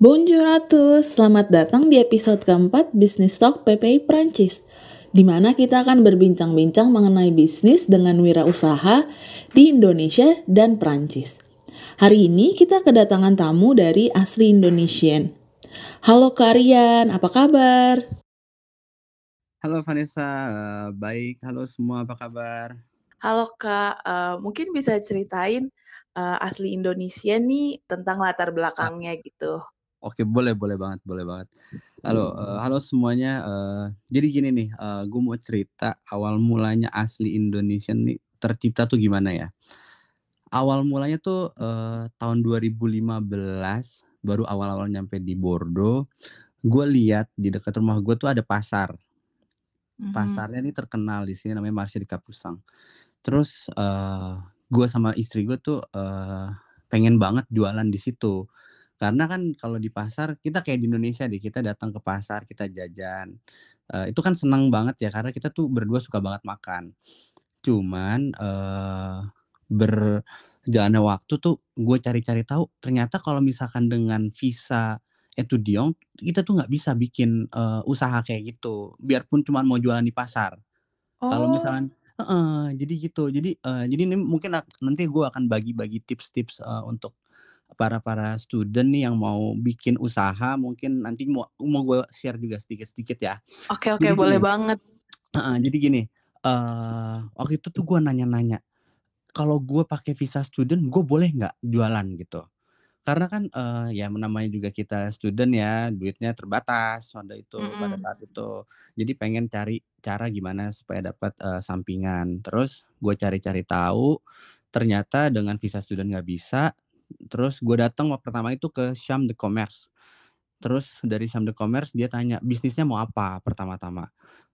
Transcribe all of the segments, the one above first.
Bonjour à tous, selamat datang di episode keempat Business Talk PPI Prancis, di mana kita akan berbincang-bincang mengenai bisnis dengan wirausaha di Indonesia dan Prancis. Hari ini kita kedatangan tamu dari asli Indonesian. Halo Karian, apa kabar? Halo Vanessa, uh, baik. Halo semua, apa kabar? Halo Kak, uh, mungkin bisa ceritain uh, asli Indonesia nih tentang latar belakangnya gitu. Oke, boleh boleh banget boleh banget. Halo, uh, halo semuanya, uh, jadi gini nih, uh, gue mau cerita awal mulanya asli Indonesia nih tercipta tuh gimana ya. Awal mulanya tuh, uh, tahun 2015 baru awal-awal nyampe di Bordeaux, gue lihat di dekat rumah gue tuh ada pasar. Mhm. Pasarnya nih terkenal di sini namanya Marché de Capusang. Terus, uh, gue sama istri gue tuh, uh, pengen banget jualan di situ. Karena kan kalau di pasar kita kayak di Indonesia deh, kita datang ke pasar, kita jajan, eee, itu kan seneng banget ya karena kita tuh berdua suka banget makan. Cuman, eee, berjalannya waktu tuh gue cari-cari tahu ternyata kalau misalkan dengan visa étudiant kita tuh nggak bisa bikin, eee, usaha kayak gitu, biarpun cuman mau jualan di pasar. Kalau Oh. misalkan heeh, jadi gitu. Jadi, eee, jadi ini mungkin ak nanti gue akan bagi-bagi tips-tips, eee, untuk para-para student nih yang mau bikin usaha mungkin nanti mau mau gue share juga sedikit-sedikit ya. Oke oke, Jadi boleh gini banget. heeh, jadi gini, eee, waktu itu tuh gue nanya-nanya, "Kalau gue pakai visa student, gue boleh nggak jualan?" Gitu. Karena kan, eee, ya namanya juga kita student ya, duitnya terbatas pada itu pada Mhm. saat itu. Jadi pengen cari cara gimana supaya dapat, eee, sampingan. Terus gue cari-cari tahu, ternyata dengan visa student nggak bisa, terus gue datang waktu pertama itu ke Chambre de Commerce. Terus dari Chambre de Commerce dia tanya, "Bisnisnya mau apa?" Pertama-tama.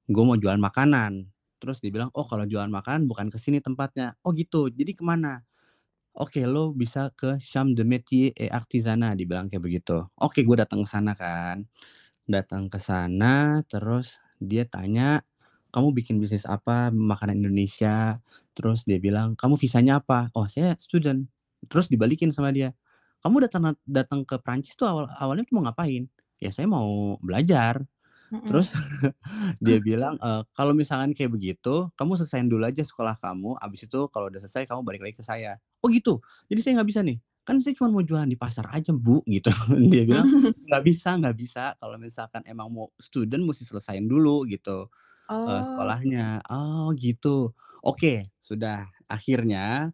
Gue mau jualan makanan. Terus dia bilang, "Oh kalau jualan makanan bukan ke sini tempatnya." "Oh gitu, jadi ke mana?" "Oke, lo bisa ke Chambre de Métiers et Artisanat," dibilang kayak begitu. Oke, gue datang ke sana kan. Datang ke sana, terus dia tanya, "Kamu bikin bisnis apa? Makanan Indonesia." Terus dia bilang, "Kamu visanya apa?" "Oh, saya student." Terus dibalikin sama dia, "Kamu datang datang ke Prancis tuh awal awalnya tuh mau ngapain?" "Ya saya mau belajar." Terus dia bilang, eee, "Kalau misalkan kayak begitu, kamu selesaiin dulu aja sekolah kamu, habis itu kalau udah selesai kamu balik lagi ke saya." "Oh gitu? Jadi saya nggak bisa nih? Kan saya cuma mau jualan di pasar aja, Bu," gitu. Dia bilang, "Nggak bisa nggak bisa, kalau misalkan emang mau student musti selesaiin dulu gitu, eee, Oh. sekolahnya." "Oh gitu, oke." Sudah, akhirnya,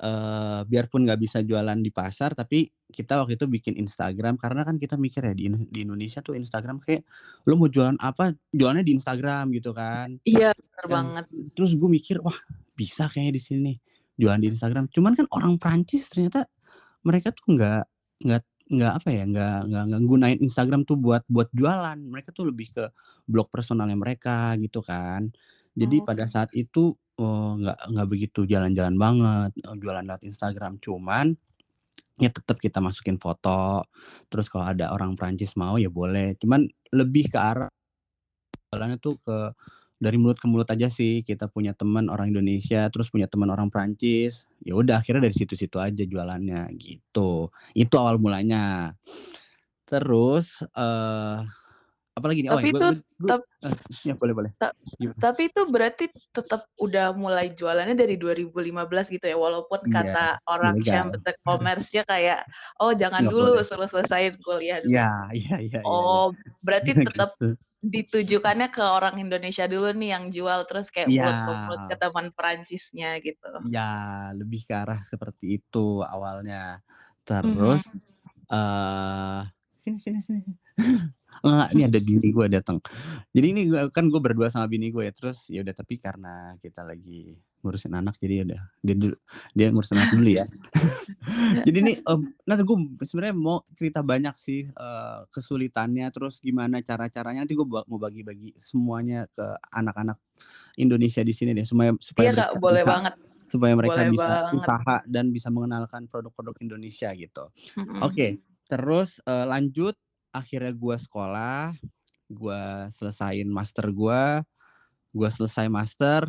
eee, biarpun nggak bisa jualan di pasar, tapi kita waktu itu bikin Instagram karena kan kita mikir ya di di Indonesia tuh Instagram kayak lu mau jualan apa, jualannya di Instagram gitu kan. Iya, bener Eee, banget. terus gue mikir, "Wah bisa kayaknya di sini jualan di Instagram." Cuman kan orang Prancis ternyata mereka tuh nggak nggak nggak apa ya, nggak nggak nggak gunain Instagram tuh buat buat jualan. Mereka tuh lebih ke blog personalnya mereka gitu kan. Jadi pada Oke. saat itu, eee, nggak nggak begitu jalan-jalan banget, eee, jualan lewat Instagram. Cuman ya tetep kita masukin foto, terus kalau ada orang Prancis mau ya boleh. Cuman lebih ke arah jualannya tuh ke dari mulut ke mulut aja sih. Kita punya temen orang Indonesia, terus punya temen orang Prancis, ya udah akhirnya dari situ-situ aja jualannya, gitu. Itu awal mulanya. Terus, eee, apalagi nih? Oh ya, Tapi gue itu gue tep eh, ya boleh boleh. ta Gimana? tapi itu berarti tetep udah mulai jualannya dari 2015 gitu ya? Walaupun Iya, kata orang de Commerce-nya kayak, "Oh jangan dulu, suruh selesaiin kuliah dulu." iya iya iya. Oh, berarti tetep Gitu. ditujukannya ke orang Indonesia dulu nih yang jual, terus kayak Iya. mulut ke teman Prancisnya gitu. Iya, lebih ke arah seperti itu awalnya. Mhm. Terus, eee, sini sini sini. Enggak, ini ada bini gue dateng. Jadi ini gue kan gue berdua sama bini gue ya, terus ya udah tapi karena kita lagi ngurusin anak jadi udah dia dulu dia ngurusin anak dulu ya. Jadi nih, mmm, nah gue sebenarnya mau cerita banyak sih, eee, kesulitannya, terus gimana cara-caranya, nanti gue mau bagi-bagi semuanya ke anak-anak Indonesia di sini deh, supaya supaya Iya Kak, mereka boleh bisa banget supaya mereka boleh bisa banget. usaha dan bisa mengenalkan produk-produk Indonesia gitu. Oke, terus, eee, lanjut akhirnya gue sekolah, gue selesain master gue, gue selesai master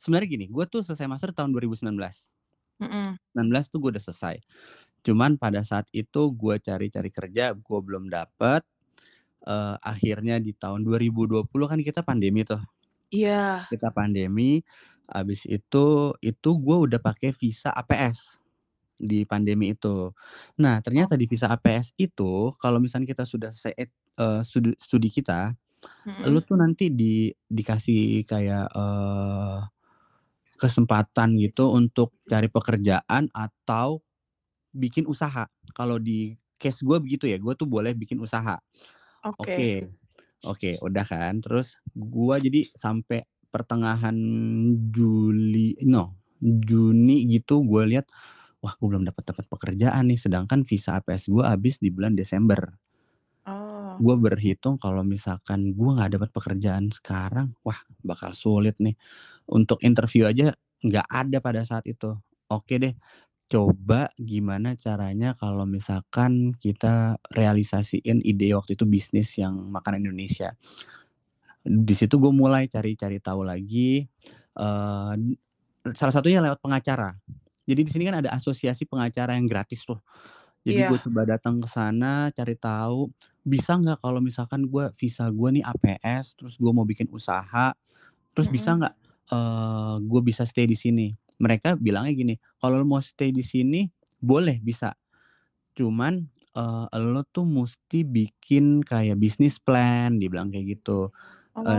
sebenarnya gini, gue tuh selesai master tahun 2019. Mhm. 19 tuh gue udah selesai. Cuman pada saat itu gue cari-cari kerja, gue belum dapet, eee, akhirnya di tahun 2020 kan kita pandemi tuh. Iya. Kita pandemi, habis itu itu gue udah pakai visa APS, di pandemi itu. Nah, Oh. ternyata di visa APS itu, kalau misalnya kita sudah selesai eee, studi studi kita, lu Mhm. tuh nanti di dikasih kayak, eee, kesempatan gitu untuk cari pekerjaan atau bikin usaha. Kalau di case gue begitu ya, gue tuh boleh bikin usaha. Oke. Oke oke, udah kan, terus gue jadi sampai pertengahan Juli no, Juni gitu gue lihat, wah gue belum dapat-dapat pekerjaan nih, sedangkan visa APS gue habis di bulan Desember. Oh. Gue berhitung kalau misalkan gue nggak dapat pekerjaan sekarang, wah bakal sulit nih. Untuk interview aja nggak ada pada saat itu. Oke deh, coba gimana caranya kalau misalkan kita realisasiin ide waktu itu bisnis yang makanan Indonesia. Di situ gue mulai cari-cari tahu lagi, eee, salah satunya lewat pengacara. Jadi di sini kan ada asosiasi pengacara yang gratis tuh. Jadi gue Iya. coba datang ke sana, cari tahu, bisa nggak kalau misalkan gue visa gue nih APS, terus gue mau bikin usaha, terus bisa Mhm. nggak, eee, gue bisa stay di sini? Mereka bilangnya gini, "Kalau lu mau stay di sini, boleh, bisa. Cuman, eee, elu tuh musti bikin kayak business plan," dibilang kayak gitu,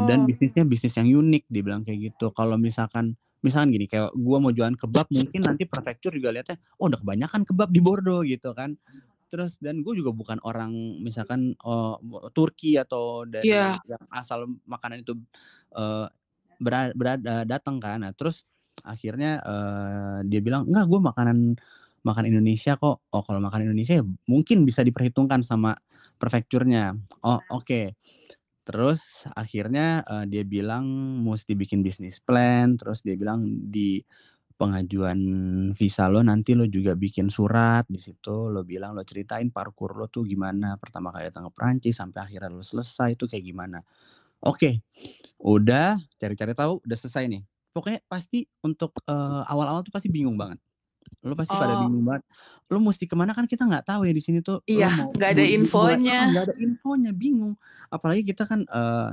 "dan Oh. bisnisnya bisnis yang unik," dibilang kayak gitu. Kalau misalkan misalkan gini, kayak gue mau jualan kebab, mungkin nanti prefektur juga lihatnya, "Oh udah kebanyakan kebab di Bordeaux," gitu kan. Terus dan gue juga bukan orang misalkan, eee, Turki atau dari Iya. yang asal makanan itu, eee, bera berada datang kan. Nah terus akhirnya, eee, dia bilang, "Enggak, gue makanan makanan Indonesia kok." Oh kalau makanan Indonesia ya mungkin bisa diperhitungkan sama prefekturnya. Oh oke. Terus akhirnya, eee, dia bilang musti bikin business plan, terus dia bilang, "Di pengajuan visa lo nanti lo juga bikin surat, di situ lo bilang, lo ceritain parkour lo tuh gimana, pertama kali datang ke Perancis sampai akhirnya lo selesai itu kayak gimana." Oke, udah cari-cari tahu, udah selesai nih. Pokoknya pasti untuk, eee, awal-awal tuh pasti bingung banget. Lo pasti pada Oh. bingung banget, lo musti ke mana kan kita nggak tahu ya di sini tuh, Iya, mau nggak ada infonya. nggak ada infonya, bingung. Apalagi kita kan, eee,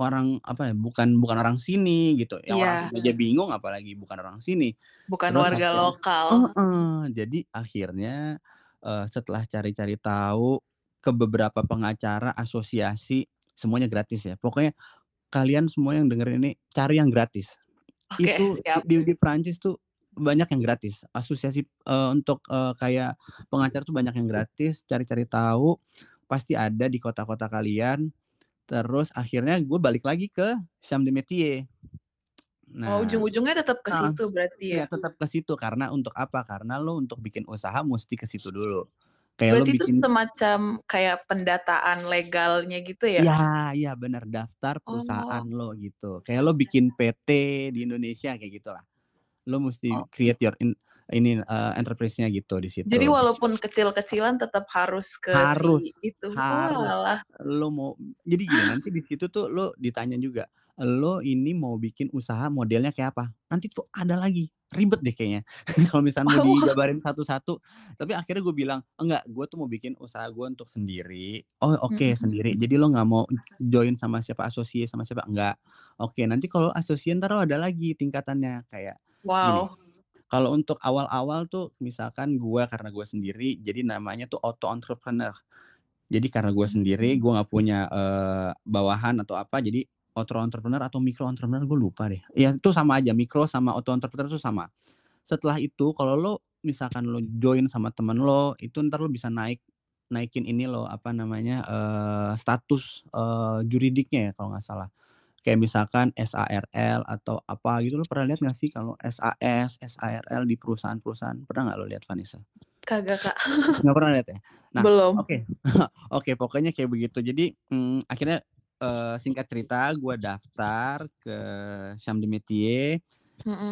orang apa ya, bukan bukan orang sini gitu, yang orang Iya. sini aja bingung apalagi bukan orang sini. Bukan Terus warga akhirnya lokal. heeh, jadi akhirnya, eee, setelah cari-cari tahu ke beberapa pengacara, asosiasi, semuanya gratis ya. Pokoknya kalian semua yang dengerin ini, cari yang gratis. Oke, Itu siap. di di Perancis tuh banyak yang gratis. Asosiasi, eee, untuk, eee, kayak pengacara tuh banyak yang gratis, cari-cari tahu, pasti ada di kota-kota kalian. Terus akhirnya gue balik lagi ke Champ de Metiers. Oh, Nah ujung-ujungnya tetap ke situ berarti iya ya? tetap ke situ, karena untuk apa, karena lo untuk bikin usaha musti ke situ dulu. Kayak lo Berarti itu bikin semacam kayak pendataan legalnya gitu ya? Iya iya bener, daftar perusahaan Oh. lo gitu. Kayak lo bikin PT di Indonesia, kayak gitulah. Lo musti Oke. create your in ini, eee, enterprise-nya gitu di Jadi situ. walaupun kecil-kecilan tetap harus ke Harus si itu? harus. Oalah. Lo mau jadi gini, nanti di situ tuh lo ditanya juga, "Lo ini mau bikin usaha modelnya kayak apa?" Nanti tuh ada lagi, ribet deh kayaknya. Kalau misalnya mau Oh. dijabarin satu-satu, tapi akhirnya gue bilang, "Enggak, gue tuh mau bikin usaha gue untuk sendiri." "Oh oke, Mhm. sendiri. Jadi lo nggak mau join sama siapa, associate sama siapa?" "Enggak." "Oke, nanti kalau associate entar lo ada lagi tingkatannya." Kayak gini, Wow. kalau untuk awal-awal tuh misalkan gue karena gue sendiri, jadi namanya tuh auto entrepreneur. Jadi karena gue sendiri, Mmm. gue nggak punya, eee, bawahan atau apa, jadi auto entrepreneur atau micro entrepreneur gue lupa deh. Ya itu sama aja, micro sama auto entrepreneur itu sama. Setelah itu kalau lo misalkan lo join sama temen lo, itu entar lo bisa naik naikin ini lo, apa namanya, eee, status, eee, juridiknya ya kalau nggak salah. Kayak misalkan SARL atau apa gitu, lo pernah lihat nggak sih kalau SAS, SARL di perusahaan-perusahaan, pernah nggak lo lihat, Vanessa? Kagak, Kak. Nggak pernah lihat ya? Nah, Belum. oke oke pokoknya kayak begitu. Jadi, mmm, akhirnya, eee, singkat cerita gue daftar ke Champ de Metiers,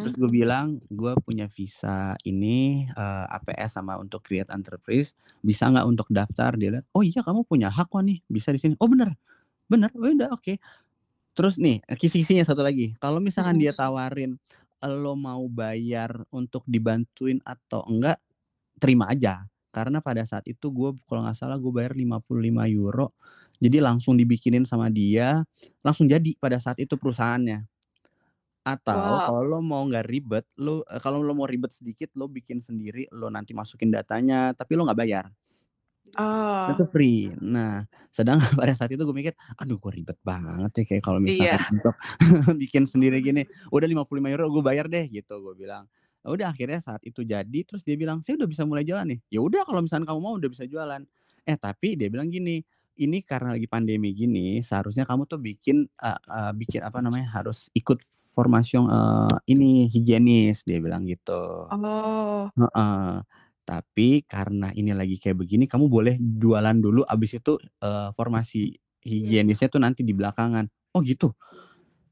terus gue bilang, "Gue punya visa ini, eee, APS sama untuk create enterprise, bisa nggak untuk daftar?" Dia lihat, "Oh iya kamu punya hak kok nih, bisa di sini." "Oh bener? Bener? Oh ya udah oke." Terus nih, kisi-kisinya satu lagi, kalau misalkan Mhm. dia tawarin, lo mau bayar untuk dibantuin atau enggak, terima aja. karena pada saat itu gue kalau nggak salah gue bayar 55 euro jadi langsung dibikinin sama dia langsung jadi pada saat itu perusahaannya atau Wow. kalau lo mau nggak ribet lo eh, kalau lo mau ribet sedikit lo bikin sendiri lo nanti masukin datanya tapi lo nggak bayar Oh. itu free. Nah, sedangkan pada saat itu gue mikir, aduh gue ribet banget ya kayak kalau Iya. untuk bikin sendiri gini, udah 55 euro gue bayar deh gitu gue bilang. Udah akhirnya saat itu jadi terus dia bilang, "Saya udah bisa mulai jualan nih." Ya udah kalau misalkan kamu mau udah bisa jualan. Eh tapi dia bilang gini, "Ini karena lagi pandemi gini, seharusnya kamu tuh bikin eh, eh, bikin apa namanya? harus ikut formasi eh, ini higienis." Dia bilang gitu. Oh. Heeh. Tapi karena ini lagi kayak begini, kamu boleh jualan dulu, abis itu eh, formasi higienisnya tuh nanti di belakangan. Oh gitu.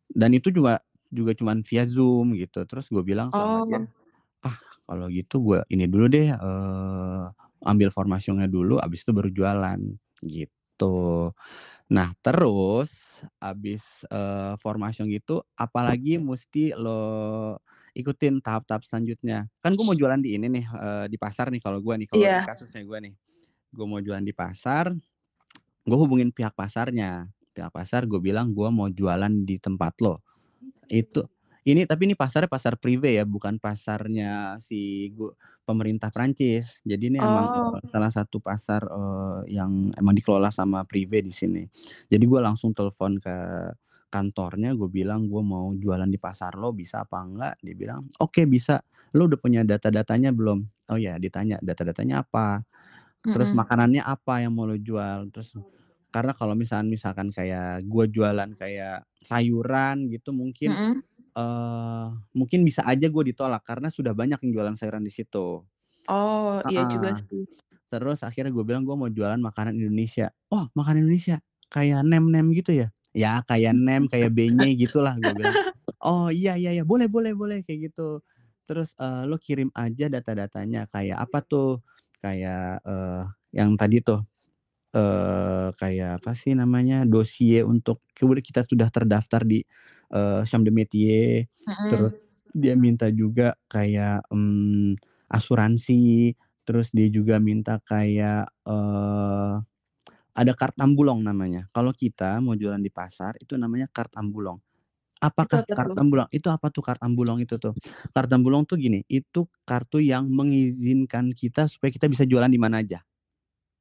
Dan itu juga juga cuman via Zoom gitu. Terus gue bilang sama dia, Oh. ah kalau gitu gue ini dulu deh, eh, ambil formasinya dulu, abis itu baru jualan gitu. Nah terus abis eh, formasi gitu, apalagi mesti lo ikutin tahap-tahap selanjutnya. Kan gue mau jualan di ini nih, eh, di pasar nih kalau gue nih, kalau Iya. kasusnya gue nih. Gue mau jualan di pasar, gue hubungin pihak pasarnya. Pihak pasar gue bilang gue mau jualan di tempat lo. Itu ini tapi ini pasarnya pasar prive ya, bukan pasarnya si gu- pemerintah Prancis. Jadi ini emang Oh. eh, salah satu pasar eh, yang emang dikelola sama prive di sini. Jadi gue langsung telepon ke kantornya, gue bilang gue mau jualan di pasar lo, bisa apa enggak? Dia bilang, oke bisa. Lo udah punya data-datanya belum? Oh ya, ditanya data-datanya apa? Terus Mm-mm. makanannya apa yang mau lo jual? Terus karena kalau misalkan misalkan kayak gue jualan kayak sayuran gitu mungkin Mm-mm. eh mungkin bisa aja gue ditolak karena sudah banyak yang jualan sayuran di situ. Oh, iya juga sih. Terus akhirnya gue bilang gue mau jualan makanan Indonesia. Oh, makanan Indonesia kayak nem-nem gitu ya? Ya kayak nem, kayak benye gitulah gue bilang. Oh iya iya iya boleh boleh boleh kayak gitu. Terus eh, lo kirim aja data-datanya kayak apa tuh? Kayak eh, yang tadi tuh eh kayak apa sih namanya dossier untuk kemudian kita sudah terdaftar di eh, Chambre de Métier. Mm-mm. Terus dia minta juga kayak em, asuransi. Terus dia juga minta kayak eh ada kart ambulong namanya. Kalau kita mau jualan di pasar itu namanya kart ambulong. Itu Apakah apa kart ambulong? Itu apa tuh kart ambulong itu tuh? Kart ambulong tuh gini, itu kartu yang mengizinkan kita supaya kita bisa jualan di mana aja.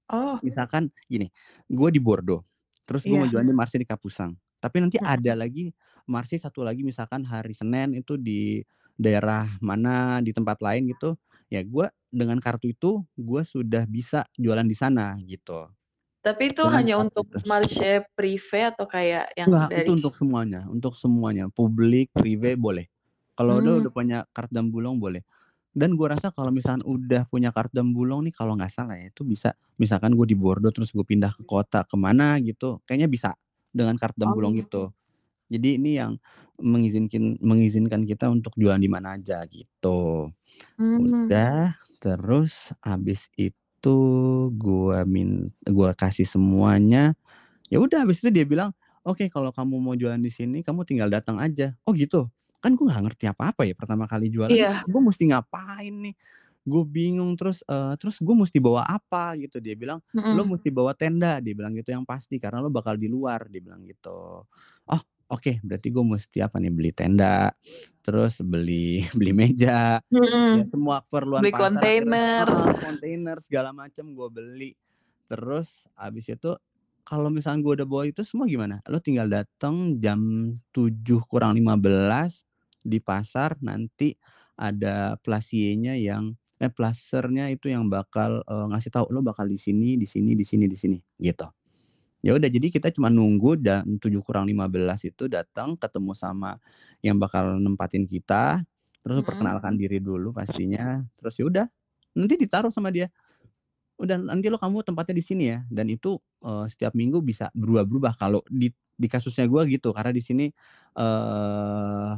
Oh, Misalkan gini, gue di Bordeaux, terus gue mau iya. jualan di Marsi di Kapusang. Tapi nanti Mm-mm. ada lagi Marsi satu lagi misalkan hari Senin itu di daerah mana di tempat lain gitu. Ya gue dengan kartu itu gue sudah bisa jualan di sana gitu. Tapi itu Dengan hanya kartu untuk marché privé atau kayak yang Enggak, dari itu untuk semuanya, untuk semuanya, publik, prive boleh. Kalau udah Hmm. udah punya kart Dambulong boleh. Dan gue rasa kalau misalkan udah punya kart Dambulong nih kalau nggak salah ya itu bisa misalkan gue di Bordeaux terus gue pindah ke kota ke mana gitu, kayaknya bisa dengan kart Dambulong Oh. gitu. Jadi ini yang mengizinkan mengizinkan kita untuk jualan di mana aja gitu. Hmm. Udah, terus habis itu gua min gua kasih semuanya. Ya udah habis itu dia bilang, "Oke, kalau kamu mau jualan di sini, kamu tinggal datang aja." Oh gitu. Kan gua nggak ngerti apa-apa ya pertama kali jualan, Iya. gue mesti ngapain nih? Gue bingung terus eh, terus gue mesti bawa apa gitu. Dia bilang, "Lo Mm-mm. mesti bawa tenda." Dia bilang gitu yang pasti karena lo bakal di luar, dia bilang gitu. Oh, oke, berarti gue mesti apa nih? Beli tenda, terus beli beli meja, ya Mm-mm. semua keperluan Beli pasar kontainer. heeh, kontainer segala macam gue beli. Terus habis itu kalau misalnya gue udah bawa itu semua gimana? Lo tinggal datang jam 7 kurang 15 di pasar nanti ada plasiernya yang eh plasernya itu yang bakal eh, ngasih tahu lo bakal di sini, di sini, di sini, di sini gitu. Ya udah jadi kita cuma nunggu dan 7 kurang 15 itu datang ketemu sama yang bakal nempatin kita, terus Mm-mm. perkenalkan diri dulu pastinya, terus ya udah nanti ditaruh sama dia. Udah nanti lo kamu tempatnya di sini ya dan itu eh, setiap minggu bisa berubah-berubah kalau di di kasusnya gua gitu karena di sini eh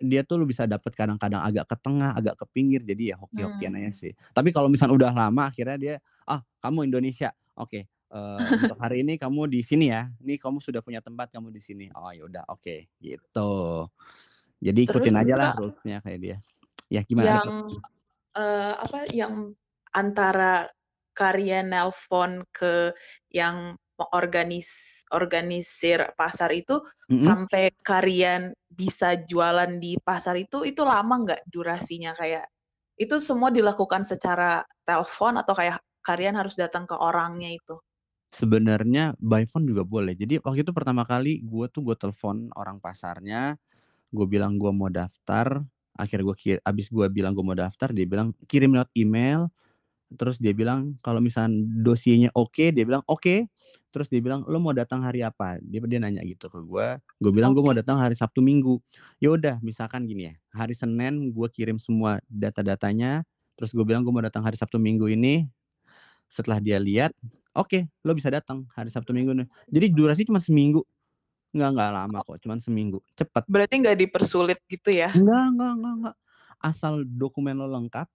dia tuh lo bisa dapat kadang-kadang agak ke tengah, agak ke pinggir jadi ya hoki-hokian Hmm. aja sih. Tapi kalau misalnya udah lama akhirnya dia, "Ah, kamu Indonesia. Oke, eh, untuk hari ini kamu di sini ya. Nih kamu sudah punya tempat kamu di sini." Oh ya udah oke gitu. Jadi Terus ikutin aja lah rules-nya kayak dia. Ya gimana yang eh, apa yang antara karya nelpon ke yang organis organisir pasar itu Mhm. sampai kalian bisa jualan di pasar itu, itu lama nggak durasinya? Kayak itu semua dilakukan secara telepon atau kayak kalian harus datang ke orangnya itu? Sebenarnya by phone juga boleh. Jadi waktu itu pertama kali gue tuh gue telepon orang pasarnya, gue bilang gue mau daftar, akhirnya gue ki habis gue bilang gue mau daftar, dia bilang, "Kirim lewat email." Terus dia bilang, "Kalau misalkan dosienya oke," dia bilang, "Oke." Terus dia bilang, "Lo mau datang hari apa?" Dia dia nanya gitu ke gue, gue bilang, "Gue mau datang hari Sabtu Minggu." Ya udah misalkan gini ya, hari Senin gue kirim semua data-datanya, terus gue bilang, "Gue mau datang hari Sabtu Minggu ini." Setelah dia lihat, "Oke, lo bisa datang hari Sabtu Minggu nih." Jadi durasi cuma seminggu. Nggak nggak lama kok, cuman seminggu, cepet. Berarti nggak dipersulit gitu ya? Enggak enggak enggak enggak. Asal dokumen lo lengkap,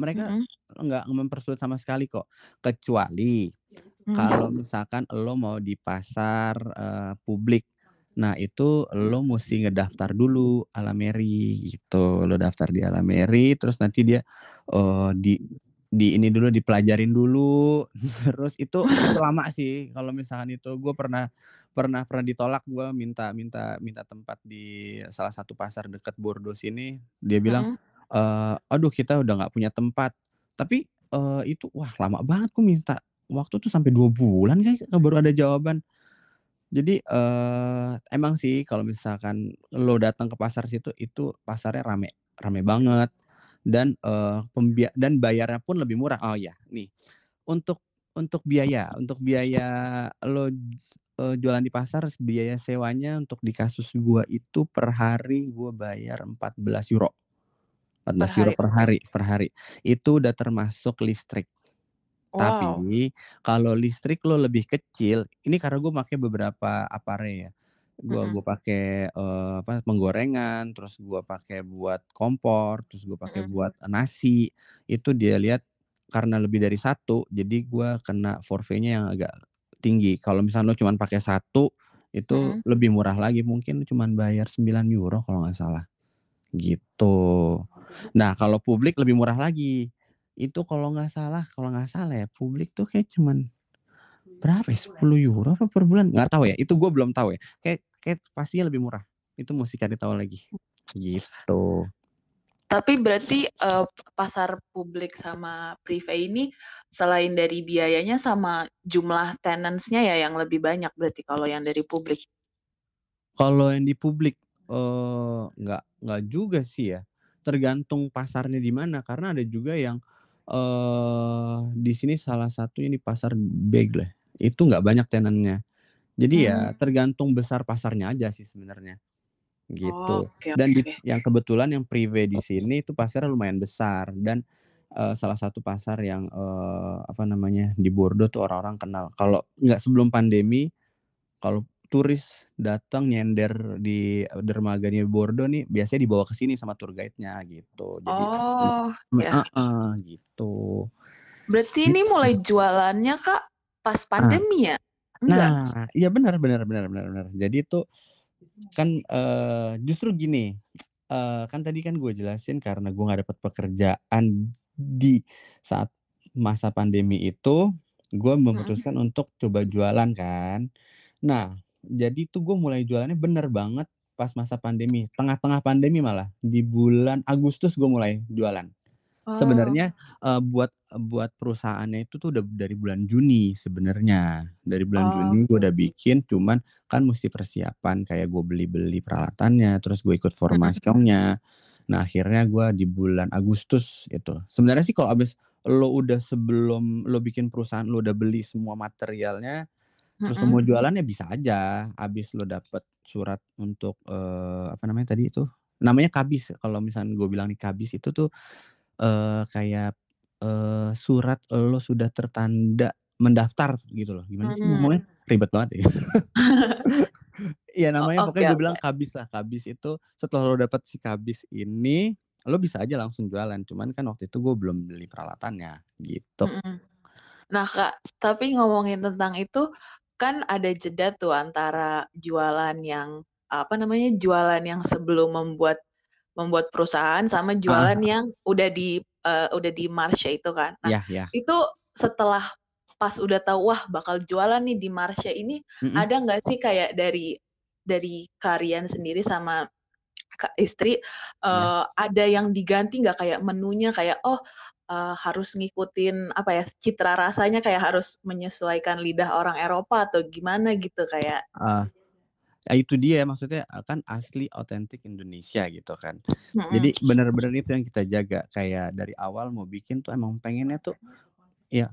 mereka Mhm. nggak mempersulit sama sekali kok. Kecuali kalau Mhm. misalkan lo mau di pasar, eee, publik. Nah itu lo musti ngedaftar dulu Alameri gitu. Lo daftar di Alameri, terus nanti dia, eee, di di ini dulu, dipelajarin dulu, terus itu lama sih kalau misalkan itu. Gue pernah pernah pernah ditolak gue minta minta minta tempat di salah satu pasar dekat Bordeaux sini, dia bilang, eee, "Aduh kita udah nggak punya tempat." Tapi, eee, itu wah lama banget gue minta waktu tuh sampai 2 bulan kayaknya baru ada jawaban. Jadi, eee, emang sih kalau misalkan lo datang ke pasar situ, itu pasarnya rame rame banget dan, eee, pembia dan bayarnya pun lebih murah. Oh iya, nih, untuk untuk biaya untuk biaya lo, eee, jualan di pasar, biaya sewanya untuk di kasus gue itu per hari gue bayar €14. empat Per belas hari, euro per hari per hari. Itu udah termasuk listrik. Wow. Tapi kalau listrik lo lebih kecil, ini karena gue make beberapa Apare ya. Mhm. gue pakai, eee, apa, penggorengan, terus gue pakai buat kompor, terus gue pakai buat nasi. Itu dia lihat karena lebih dari 1, jadi gue kena forfait-nya yang agak tinggi. Kalau misalnya lo cuman pakai 1, itu Mhm. lebih murah lagi, mungkin cuman bayar €9 kalau nggak salah, gitu. Nah kalau publik lebih murah lagi. Itu kalau nggak salah kalau nggak salah ya, publik tuh kayak cuman berapa ya, €10 apa per bulan? Nggak tahu ya, itu gue belum tahu ya. Kayak kayak pastinya lebih murah. Itu musti cari tahu lagi, gitu. Tapi berarti, eee, pasar publik sama prive ini selain dari biayanya sama jumlah tenants-nya ya yang lebih banyak berarti kalau yang dari publik? Kalau yang di publik, eee, nggak nggak juga sih ya, tergantung pasarnya di mana. Karena ada juga yang, eee, di sini salah satunya di pasar Begle, itu nggak banyak tenant-nya. Jadi ya Mmm. tergantung besar pasarnya aja sih sebenarnya, gitu. Oke Dan di oke. yang kebetulan yang prive di sini itu pasarnya lumayan besar dan, eee, salah satu pasar yang, eee, apa namanya, di Bordeaux tuh orang-orang kenal. Kalau nggak sebelum pandemi, kalau turis datang nyender di dermaganya Bordeaux nih, biasanya dibawa ke sini sama tour guide-nya gitu. Jadi Oh, ya. heeh, gitu. Berarti ini mulai Gitu. jualannya, Kak, pas Ah. pandemi ya? Enggak? Nah, iya benar benar benar benar benar. Jadi tuh kan, eee, justru gini, eee, kan tadi kan gue jelasin karena gue nggak dapet pekerjaan di saat masa pandemi itu, gue memutuskan untuk coba jualan kan. Nah, jadi tuh gue mulai jualannya bener banget pas masa pandemi, tengah-tengah pandemi malah, di bulan Agustus gue mulai jualan. Oh. Sebenarnya, eee, buat buat perusahaannya itu tuh udah dari bulan Juni sebenarnya. Dari bulan Juni gue Oke. udah bikin, cuman kan musti persiapan kayak gue beli-beli peralatannya, terus gue ikut Mhm. formasyongnya. Nah akhirnya gue di bulan Agustus itu. Sebenarnya sih kalau habis lo udah sebelum lo bikin perusahaan, lo udah beli semua materialnya, terus lo Mhm. mau jualan ya bisa aja, habis lo dapet surat untuk, eee, apa namanya tadi itu, namanya KBIS, kalau misalnya gue bilang nih KBIS itu tuh, eee, kayak, eee, surat lo sudah tertanda mendaftar gitu loh. Gimana sih ngomongnya? Ribet banget ya. Iya O namanya oke pokoknya gue bilang oke. KBIS lah. KBIS itu setelah lo dapet si KBIS ini, lo bisa aja langsung jualan. Cuman kan waktu itu gue belum beli peralatannya, gitu. Mhm. Nah, Kak, tapi ngomongin tentang itu, kan ada jeda tuh antara jualan yang, apa namanya, jualan yang sebelum membuat membuat perusahaan sama jualan heeh. yang udah di uh, udah di Marsha itu kan. Nah, Iya iya. itu setelah pas udah tahu wah bakal jualan nih di Marsha ini, Mhm. ada nggak sih kayak dari dari Karian sendiri sama Kak istri, Iya. eee, ada yang diganti nggak kayak menunya kayak, oh, eee, harus ngikutin apa ya, citra rasanya kayak harus menyesuaikan lidah orang Eropa atau gimana gitu kayak Ah, ya itu dia maksudnya, eee, kan asli otentik Indonesia gitu kan. Mhm. Jadi bener-bener itu yang kita jaga, kayak dari awal mau bikin tuh emang pengennya tuh ya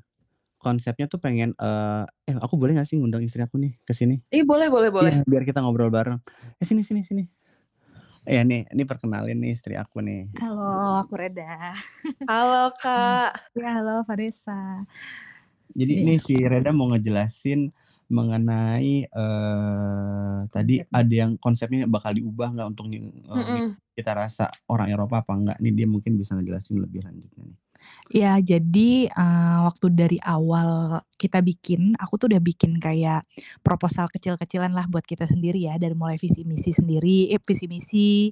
konsepnya tuh pengen, eee, "Eh, aku boleh nggak sih ngundang istri aku nih ke sini?" Ih, boleh boleh boleh. Iya, biar kita ngobrol bareng. "Eh, sini sini sini." Iya nih, ini perkenalin nih istri aku nih. Halo, aku Reda. Halo, Kak. Ya, halo Vanessa. Jadi Iya. ini si Reda mau ngejelasin mengenai, eee, tadi ada yang konsepnya bakal diubah nggak untuk nih, eee, Mhm. kita rasa orang Eropa apa enggak, nih dia mungkin bisa ngejelasin lebih lanjutnya nih. Ya, jadi, eee, waktu dari awal kita bikin, aku tuh udah bikin kayak proposal kecil-kecilan lah buat kita sendiri ya, dari mulai visi misi sendiri eh, visi misi,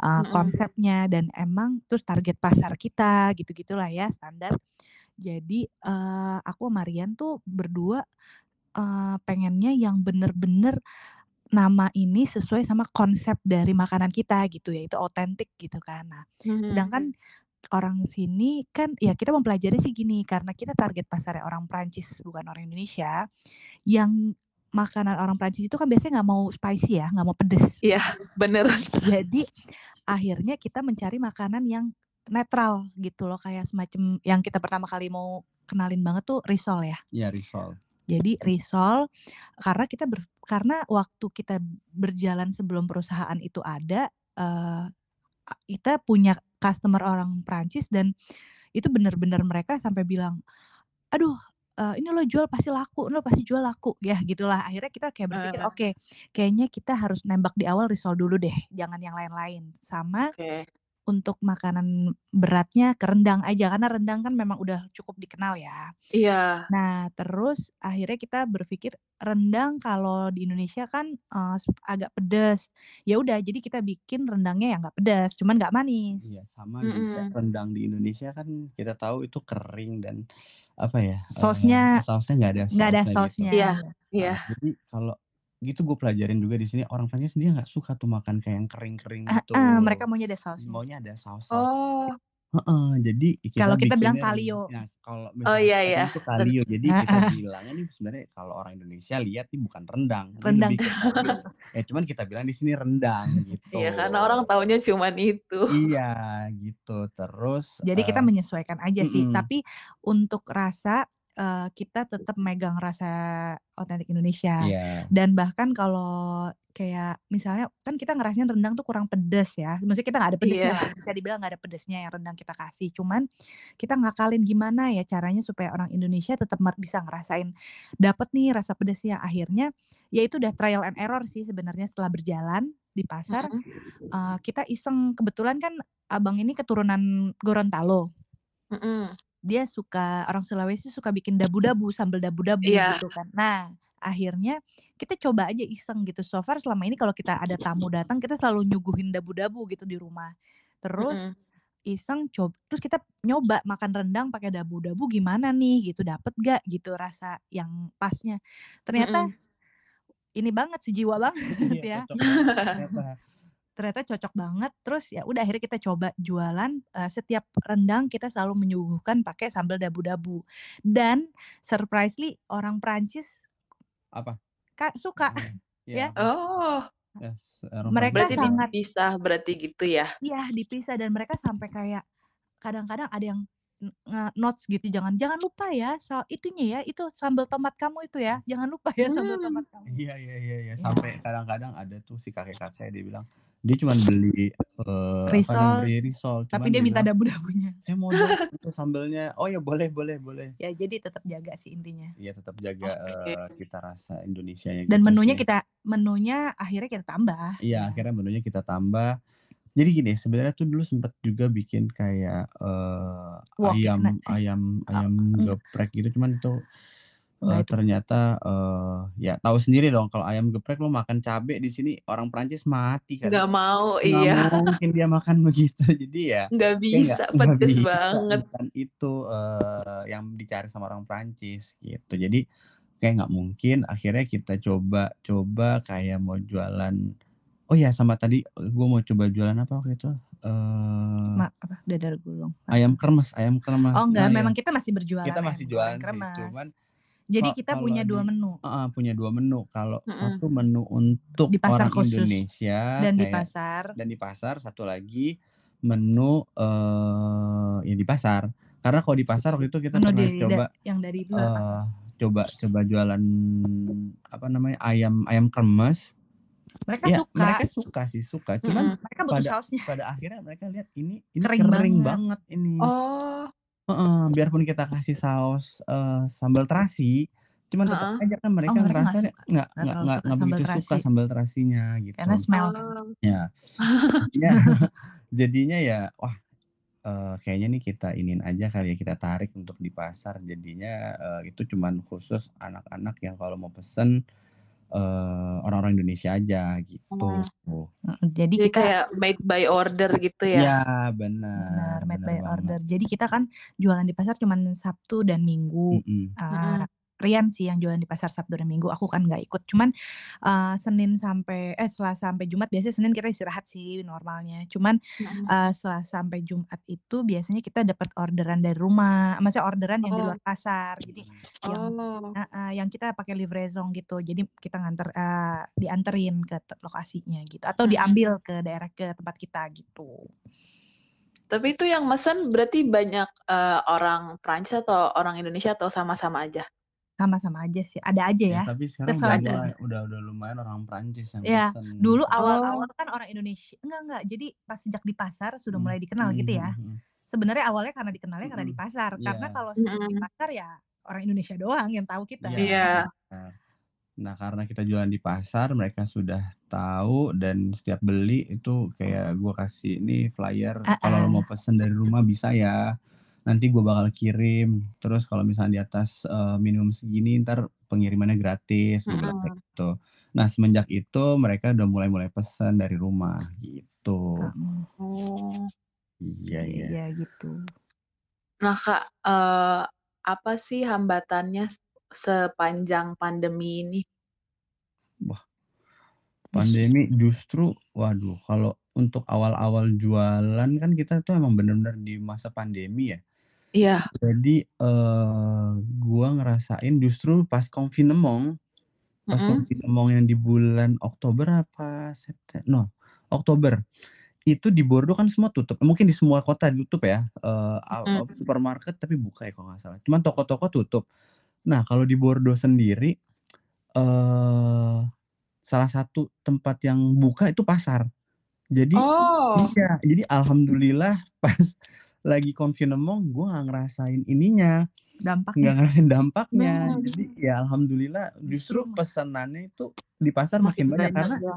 eee, Mhm. konsepnya dan emang terus target pasar kita, gitu-gitulah ya, standar. Jadi, eee, aku sama Rian tuh berdua, eee, pengennya yang bener-bener nama ini sesuai sama konsep dari makanan kita gitu, yaitu otentik gitu kan. Nah, Mhm. sedangkan orang sini kan ya kita mempelajari sih gini, karena kita target pasarnya orang Prancis bukan orang Indonesia, yang makanan orang Prancis itu kan biasanya nggak mau spicy ya, nggak mau pedes. Iya, bener. Jadi akhirnya kita mencari makanan yang netral gitu loh, kayak semacam yang kita pertama kali mau kenalin banget tuh risol ya. Iya, risol. Jadi risol karena kita ber karena waktu kita berjalan sebelum perusahaan itu ada, a kita punya customer orang Prancis dan itu bener-bener mereka sampai bilang, "Aduh, eee, ini lo jual pasti laku, lo pasti jual laku." Ya gitulah, akhirnya kita kayak berpikir, Eee. "Oke, kayaknya kita harus nembak di awal risol dulu deh, jangan yang lain-lain." Sama Oke. Untuk makanan beratnya ke rendang aja, karena rendang kan memang udah cukup dikenal ya. Iya. Nah, terus akhirnya kita berpikir rendang kalau di Indonesia kan, sp agak pedes. Ya udah, jadi kita bikin rendangnya yang nggak pedas, cuman nggak manis. Iya, sama juga Mhm. rendang di Indonesia kan kita tahu itu kering dan apa ya, Sausnya sausnya nggak ada nggak ada sausnya gitu. sausnya. Iya, Iya. iya. Nah, jadi kalau gitu gue pelajarin juga di sini orang Prancis dia nggak suka tuh makan kayak yang kering-kering gitu. Heeh, mereka maunya ada sausnya. Maunya ada saus-saus Oh. heeh, jadi kita Kalau kita bilang kalio. nah, kalau Oh, iya iya. itu kalio, jadi kita Heeh. bilangnya nih sebenarnya kalau orang Indonesia lihat nih bukan rendang, Rendang. kalio. Eh, cuman kita bilang di sini rendang gitu. Iya, karena orang taunya cuman itu. Iya, gitu. Terus, Jadi kita eee menyesuaikan aja sih, mhm. tapi untuk rasa, eee, kita tetap megang rasa otentik Indonesia. Iya. Dan bahkan kalau kayak misalnya kan kita ngerasain rendang tuh kurang pedes ya, maksudnya kita nggak ada pedesnya Iya. lah, bisa dibilang nggak ada pedesnya yang rendang kita kasih, cuman kita ngakalin gimana ya caranya supaya orang Indonesia tetap bisa ngerasain dapet nih rasa pedesnya. Akhirnya ya itu udah trial and error sih sebenarnya setelah berjalan di pasar, Mhm. eee, kita iseng kebetulan kan abang ini keturunan Gorontalo. Mhm. Dia suka orang Sulawesi suka bikin dabu-dabu, sambal dabu-dabu Iya. gitu kan. Nah, akhirnya kita coba aja iseng gitu. So far selama ini kalau kita ada tamu datang, kita selalu nyuguhin dabu-dabu gitu di rumah. Terus Mhm. iseng cob terus kita nyoba makan rendang pakai dabu-dabu gimana nih gitu, dapet gak gitu rasa yang pasnya. Ternyata Mhm. ini banget, sejiwa banget Iya, ya. cocok banget ternyata. Ternyata cocok banget, terus ya udah akhirnya kita coba jualan, eee, setiap rendang kita selalu menyuguhkan pakai sambal dabu-dabu. Dan surprisely orang Prancis Apa? ka suka Mhm, ya. iya. Oh. Yes, Mereka Berarti sangat dipisah berarti gitu ya? Iya, dipisah dan mereka sampai kayak kadang-kadang ada yang n nge-notes gitu, "Jangan jangan lupa ya sa itunya ya, itu sambal tomat kamu itu ya, jangan lupa ya sambal Mmm. tomat kamu." Iya iya iya iya, Iya. sampai kadang-kadang ada tuh si kakek-kakek dia bilang, dia cuman beli, apa namanya, Risol, beli risol, tapi dia dia minta dabu-dabunya. "Saya mau itu sambelnya." "Oh ya boleh boleh boleh." Ya jadi tetap jaga sih intinya. Iya tetap jaga, Oke. eee, cita rasa Indonesianya Dan gitu menunya sih. kita menunya akhirnya kita tambah, Iya, ya. akhirnya menunya kita tambah. Jadi gini, sebenarnya tuh dulu sempet juga bikin kayak, Wok ya, ayam nah ayam oh, ayam enggak. geprek gitu, cuman itu Nah, Eee, itu. ternyata, eee, ya tahu sendiri dong kalau ayam geprek lu makan cabe di sini orang Prancis mati kan. Nggak mau, Nggak iya. mungkin dia makan begitu. Jadi ya Nggak kayak nggak bisa, nggak pedes bisa, banget. bukan itu, eee, yang dicari sama orang Prancis gitu. Jadi kayak nggak mungkin, akhirnya kita coba-coba kayak mau jualan oh ya sama tadi, eee, gua mau coba jualan apa waktu itu, eee Ma apa, dadar gulung. ayam kremes ayam kremes. Oh enggak, Nah, memang ya. kita masih berjualan Kita ayam masih goreng jualan sih, kremes. cuman Jadi Kok kita punya 2 di menu. heeh, punya 2 menu. Kalau Mhm. satu menu untuk Di pasar orang khusus Indonesia dan di kayak pasar. dan di pasar, satu lagi menu, eee, ya di pasar. Karena kalau di pasar waktu itu kita Menu pernah di da coba, yang dari luar pasar. coba coba jualan apa namanya, ayam ayam kremes. Mereka Ya suka. mereka suka sih, suka. Cuman Mhm. Mereka butuh pada sausnya. pada akhirnya mereka lihat ini ini Kering kering banget. banget ini. Oh. Heeh, biarpun kita kasih saus, eee, sambal terasi, cuman tetep Heeh. aja kan Oh mereka mereka nggak ngerasa suka, nggak nggak nggak terlalu nggak suka nggak sambal begitu suka terasi. sambal terasinya Karena gitu. smell kan. Oh. Ya. Jadinya jadinya ya, wah, eee, kayaknya nih kita iniin aja kali ya, kita tarik untuk di pasar. Jadinya, eee, itu cuman khusus anak-anak yang kalau mau pesen, eee, orang-orang Indonesia aja gitu. Oh. Jadi Jadi kita kayak made by order gitu ya? Iya, Benar, bener made bener by banget. order. Jadi kita kan jualan di pasar cuman Sabtu dan Minggu. Mhm. Eee, Mhm. Rian sih yang jualan di pasar Sabtu dan Minggu, aku kan nggak ikut. Cuman, eee, Senin sampai eh, Selasa sampai Jumat biasanya Senin kita istirahat sih normalnya. Cuman, Mhm. eee, Selasa sampai Jumat itu biasanya kita dapat orderan dari rumah, maksudnya orderan yang di Oh. luar pasar. Jadi yang Oh. heeh, yang kita pakai livraison gitu. Jadi kita nganter eee, dianterin ke lokasinya gitu atau diambil ke daerah ke tempat kita gitu. Tapi itu yang mesen berarti banyak, eee, orang Prancis atau orang Indonesia atau sama-sama aja? Sama-sama aja sih, ada aja Ya ya. tapi sekarang udah mulai udah udah lumayan orang Prancis yang Iya, pesen dulu gitu. awal-awal Oh. kan orang Indonesia enggak enggak, jadi pas sejak di pasar sudah Mmm, mulai dikenal mhm gitu ya. mhm mhm. Sebenarnya awalnya karena dikenalnya karena di Mhm, pasar, karena iya. kalau sebelum di Mhm. pasar ya orang Indonesia doang yang tahu kita. Iya, Iya. benar. Nah, karena kita jualan di pasar, mereka sudah tahu dan setiap beli itu kayak gua kasih, "Nih flyer kalau Heeh. mau pesen dari rumah bisa ya, nanti gua bakal kirim. Terus kalau misalnya di atas, eee, minimum segini entar pengirimannya gratis," kayak Mhm. gitu. Nah, semenjak itu mereka udah mulai-mulai pesen dari rumah gitu. Oh. Iya iya. Iya gitu. Nah Kak, eee, apa sih hambatannya sepanjang pandemi ini? Wah. Pandemi justru waduh kalau untuk awal-awal jualan kan kita tuh emang bener-bener di masa pandemi ya. Iya. Jadi, eee, gua ngerasain justru pas confinement, pas Mhm. confinement yang di bulan Oktober apa Septe no, Oktober. Itu di Bordeaux kan semua tutup, mungkin di semua kota ditutup ya, eee, Mhm. eee, supermarket tapi buka ya kalau nggak salah, cuman toko-toko tutup. Nah, kalau di Bordeaux sendiri, eee, salah satu tempat yang buka itu pasar. Jadi Oh. iya, jadi alhamdulillah pas lagi confinement gua nggak ngerasain ininya, Dampaknya. nggak ngerasain dampaknya. Jadi ya alhamdulillah justru pesanannya itu di pasar Makin makin banyak banyak karena ya.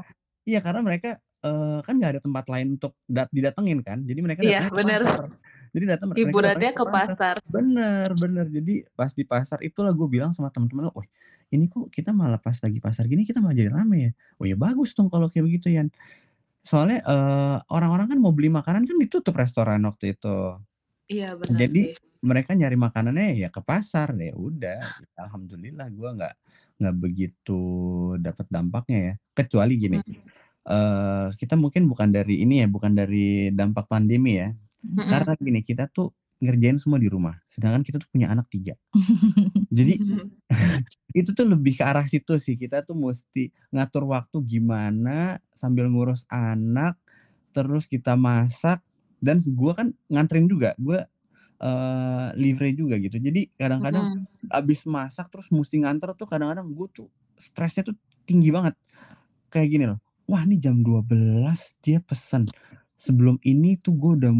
iya, karena mereka, eee, kan nggak ada tempat lain untuk dat didatengin kan, jadi mereka Iya, ke bener. pasar. Jadi datang mereka Hiburannya datangnya ke ke pasar. pasar. Bener bener. Jadi pas di pasar itulah gua bilang sama temen-temen, "Wih, ini kok kita malah pas lagi pasar gini kita malah jadi rame ya?" "Oh ya bagus dong kalau kayak begitu Yan." Soalnya, eee, orang-orang kan mau beli makanan kan ditutup restoran waktu itu. Iya bener Jadi sih. mereka nyari makanannya ya ke pasar, ya udah alhamdulillah gua nggak nggak begitu dapet dampaknya ya. Kecuali gini, Mhm. eee, kita mungkin bukan dari ini ya, bukan dari dampak pandemi ya. Mhm. Karena gini, kita tuh ngerjain semua di rumah, sedangkan kita tuh punya anak 3. Jadi itu tuh lebih ke arah situ sih, kita tuh musti ngatur waktu gimana sambil ngurus anak, terus kita masak, dan gua kan nganterin juga, gua, eee, livre juga gitu. Jadi kadang-kadang Mhm. abis masak terus musti nganter tuh kadang-kadang gua tuh stresnya tuh tinggi banget. Kayak gini loh, "Wah ini jam 12.00 dia pesen, sebelum ini tuh gua udah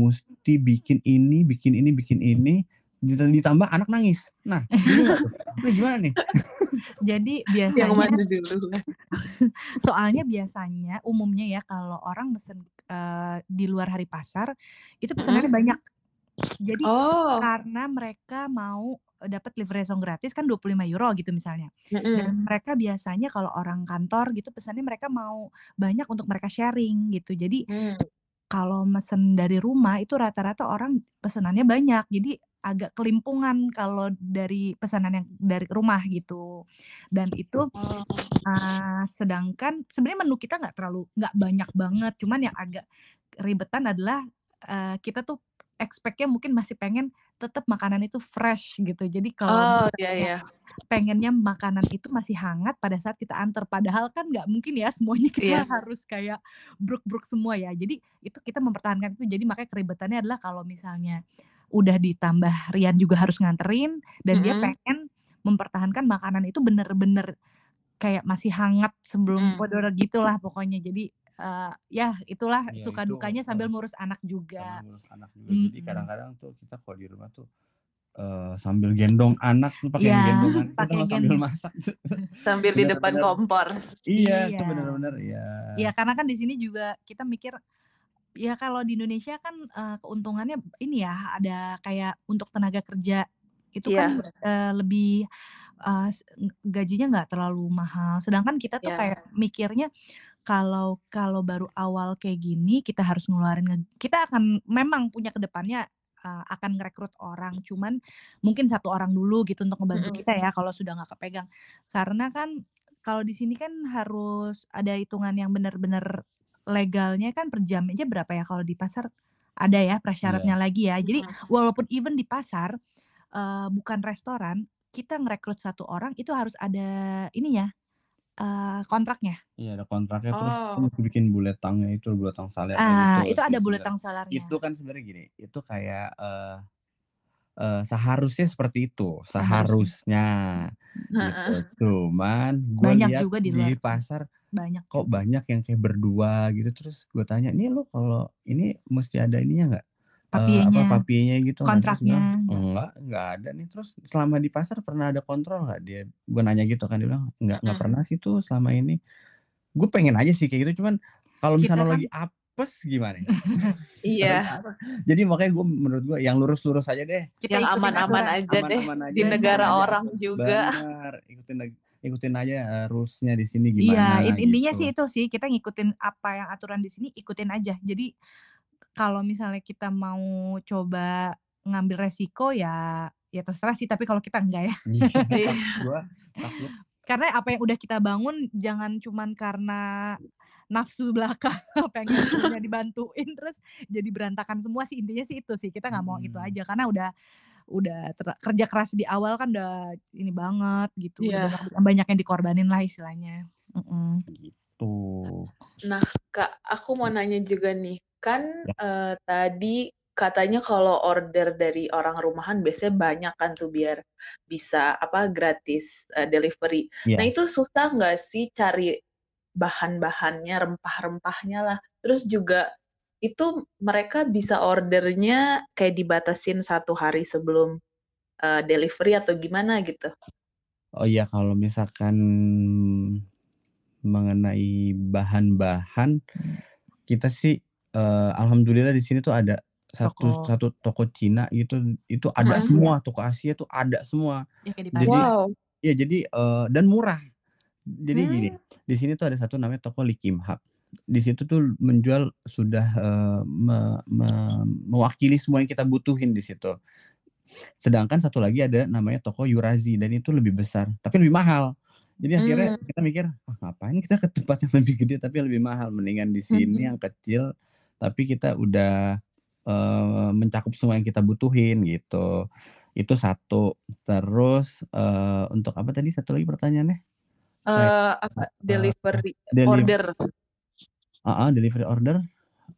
bikin ini bikin ini bikin ini, dita ditambah anak nangis." Nah, tuh? Nah gimana nih? Jadi Yang biasanya mana dulu? soalnya biasanya umumnya ya kalau orang mesen, eee, di luar hari pasar, itu pesanannya banyak. Jadi Oh. karena mereka mau dapat livrezone gratis kan 25 euro gitu misalnya. Dan Mhm. mereka biasanya kalau orang kantor gitu pesannya mereka mau banyak untuk mereka sharing gitu. Jadi Mmm. Kalau mesen dari rumah itu rata-rata orang pesenannya banyak. Jadi agak kelimpungan kalau dari pesanan yang dari rumah gitu. Dan itu eee, sedangkan sebenarnya menu kita nggak terlalu nggak banyak banget, cuman yang agak ribetan adalah, eee, kita tuh expect-nya mungkin masih pengen tetap makanan itu fresh gitu. Jadi kalau Oh, iya iya. pengennya makanan itu masih hangat pada saat kita antar, padahal kan nggak mungkin ya semuanya kita Iya. harus kayak bruk-bruk semua ya. Jadi itu kita mempertahankan itu, jadi makanya keribetannya adalah kalau misalnya udah ditambah Rian juga harus nganterin dan dia Mhm. pengen mempertahankan makanan itu bener-bener kayak masih hangat sebelum Mmm. bodor gitulah pokoknya. Jadi, eee, ya itulah Iya, suka itu, dukanya sambil ngurus anak juga. Sambil ngurus anak juga. Jadi Mhm. kadang-kadang tuh kita kalau di rumah tuh, eee, sambil gendong anak, pakai Iya, gendongan itu pakai sambil gendong. masak. Sambil di depan kompor. iya, itu Iya. bener-bener iya. Iya, karena kan di sini juga kita mikir, ya kalau di Indonesia kan, eee, keuntungannya ini ya, ada kayak untuk tenaga kerja itu kan, Iya. eee, lebih, s gajinya nggak terlalu mahal. Sedangkan kita tuh Iya. kayak mikirnya kalau kalau baru awal kayak gini kita harus ngeluarin nge kita akan memang punya ke depannya, eee, akan ngerekrut orang, cuman mungkin 1 orang dulu gitu untuk ngebantu Mhm. kita ya kalau sudah nggak kepegang. Karena kan kalau di sini kan harus ada hitungan yang bener-bener legalnya kan per jam aja berapa ya, kalau di pasar ada ya prasyaratnya Iya. lagi ya. Jadi walaupun even di pasar, eee, bukan restoran, kita ngerekrut 1 orang itu harus ada ininya, eee, kontraknya. Iya, ada kontraknya terus kita Oh. mesti bikin buletangnya itu, buletang salernya Ah, itu itu ada sebenarnya. salernya. Itu kan sebenarnya gini, itu kayak, eee eee, seharusnya seperti itu, Seharusnya. seharusnya gitu. Heeh. Cuman gue Banyak lihat juga di di luar pasar Banyak kok banyak yang kayak berdua gitu, terus gue tanya, "Ini lu kalau ini mesti ada ininya nggak, eee, apa, Papienya, papienya gitu nggak?" Terus bilang, kontraknya. "Enggak, nggak ada nih." Terus, "Selama di pasar pernah ada kontrol nggak?" Dia gue nanya gitu kan, dia bilang, "Nggak nggak Mhm. pernah sih tuh selama ini." Gue pengen aja sih kayak gitu, cuman kalau misalnya lo kan lagi apes gimana ya? Iya. Apa, jadi makanya gue menurut gue yang lurus-lurus aja deh. Kita Yang aman-aman aturan. aja deh, di aja, negara ikutin aja orang juga. Bener, ikutin ikutin aja, eee, rules-nya di sini Iya, gimana in intinya sih gitu. itu sih, kita ngikutin apa yang aturan di sini, ikutin aja. Jadi kalau misalnya kita mau coba ngambil resiko ya ya terserah sih, tapi kalau kita enggak ya. Iya. Karena apa yang udah kita bangun jangan cuman karena nafsu belaka pengen punya dibantuin terus jadi berantakan semua sih, intinya sih itu sih, kita nggak mau itu Mhm. aja. Karena udah udah ter kerja keras di awal kan udah ini banget gitu, udah Iya. banyak banyak yang dikorbanin lah istilahnya. Mhm. Gitu. Nah, Kak, aku mau nanya juga nih, kan, Ya. eee, tadi katanya kalau order dari orang rumahan biasanya banyak kan tuh biar bisa, apa, gratis, eee, delivery. Nah, Iya. itu susah nggak sih cari bahan-bahannya, rempah-rempahnya lah? Terus juga itu mereka bisa ordernya kayak dibatasin 1 hari sebelum, eee, delivery atau gimana gitu? Oh iya, kalau misalkan mengenai bahan-bahan, Mmm. kita sih, eee, alhamdulillah di sini tuh ada satu Toko. satu toko Cina gitu, itu ada Mhm. semua, toko Asia tuh ada semua. Ya kayak di Jadi. Wow. iya, jadi, eee, dan murah. Jadi gini, Mmm. di sini tuh ada satu namanya toko Lee Kim Hap. Di situ tuh menjual sudah, eee, me me mewakili semua yang kita butuhin di situ. Sedangkan satu lagi ada namanya toko Eurazi dan itu lebih besar, tapi lebih mahal. Jadi akhirnya Mmm. kita mikir, "Ah, ngapain kita ke tempat yang lebih gede tapi lebih mahal, mendingan di sini Mhm. yang kecil tapi kita udah, eee, mencakup semua yang kita butuhin," gitu. Itu satu. Terus, eee, untuk apa tadi satu lagi pertanyaannya? Eee, apa, delivery deliv order. heeh, delivery order,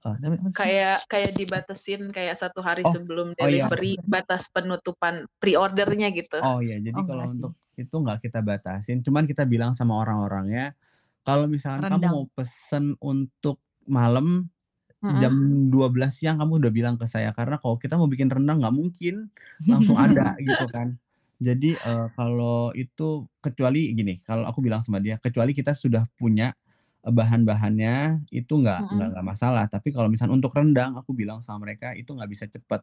sih? Kayak kayak dibatasin kayak 1 hari Oh, sebelum oh iya. delivery, batas penutupan pre-order-nya gitu. Oh iya, jadi Oh, kalau untuk itu nggak kita batasin, cuman kita bilang sama orang-orangnya, kalau misalkan kamu mau pesen untuk malam jam Mhm. 12.00 siang kamu udah bilang ke saya, karena kalau kita mau bikin rendang nggak mungkin langsung ada gitu kan. Jadi, eee, kalau itu kecuali gini, kalau aku bilang sama dia, kecuali kita sudah punya, eee, bahan-bahannya itu nggak nggak Mhm. nggak masalah, tapi kalau misalnya untuk rendang aku bilang sama mereka itu nggak bisa cepet,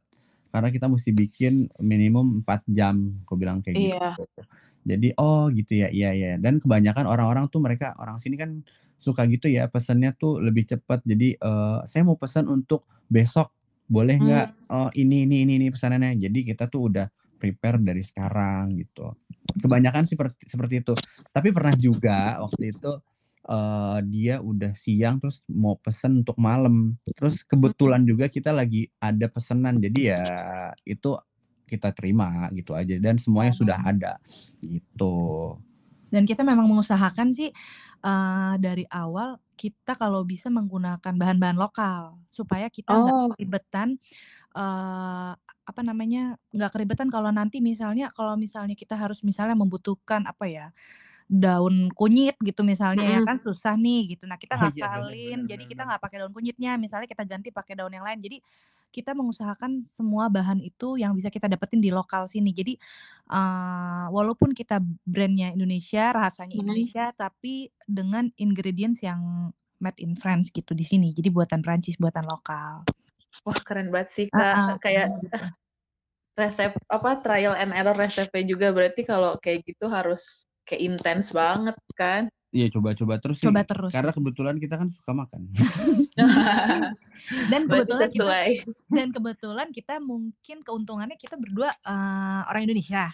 karena kita mesti bikin minimum 4 jam, aku bilang kayak Iya. gitu. Jadi, oh gitu ya, iya iya, dan kebanyakan orang-orang tuh mereka orang sini kan suka gitu ya, pesennya tuh lebih cepet. Jadi, eee, "Saya mau pesan untuk besok, boleh nggak?" Mmm. "Oh ini ini ini ini pesanannya." Jadi kita tuh udah prepare dari sekarang gitu. Kebanyakan seperti seperti itu. Tapi pernah juga waktu itu, eee, dia udah siang terus mau pesen untuk malam. Terus Mhm. kebetulan juga kita lagi ada pesanan, jadi ya itu kita terima gitu aja dan semuanya sudah Oh. ada, gitu. Dan kita memang mengusahakan sih, eee, dari awal kita kalau bisa menggunakan bahan-bahan lokal, supaya kita nggak Oh. keribetan, eee, apa namanya, nggak keribetan kalau nanti misalnya kalau misalnya kita harus misalnya membutuhkan apa ya, daun kunyit gitu misalnya ya Mhm. kan susah nih gitu. Nah kita Oh iya, bener ngakalin, bener jadi kita nggak pakai daun kunyitnya, misalnya kita ganti pakai daun yang lain. Jadi kita mengusahakan semua bahan itu yang bisa kita dapetin di lokal sini. Jadi, eee, walaupun kita brand-nya Indonesia, rasanya. Indonesia, tapi dengan ingredients yang made in France gitu di sini. Jadi buatan Prancis, buatan lokal. Wah keren banget sih Kak, kayak, gitu. eh, resep apa, trial and error resepnya juga berarti kalau kayak gitu harus kayak intens banget kan? Iya coba-coba terus sih, Coba terus. karena kebetulan kita kan suka makan. Dan kebetulan kita dan kebetulan kita mungkin keuntungannya kita berdua, eee, orang Indonesia.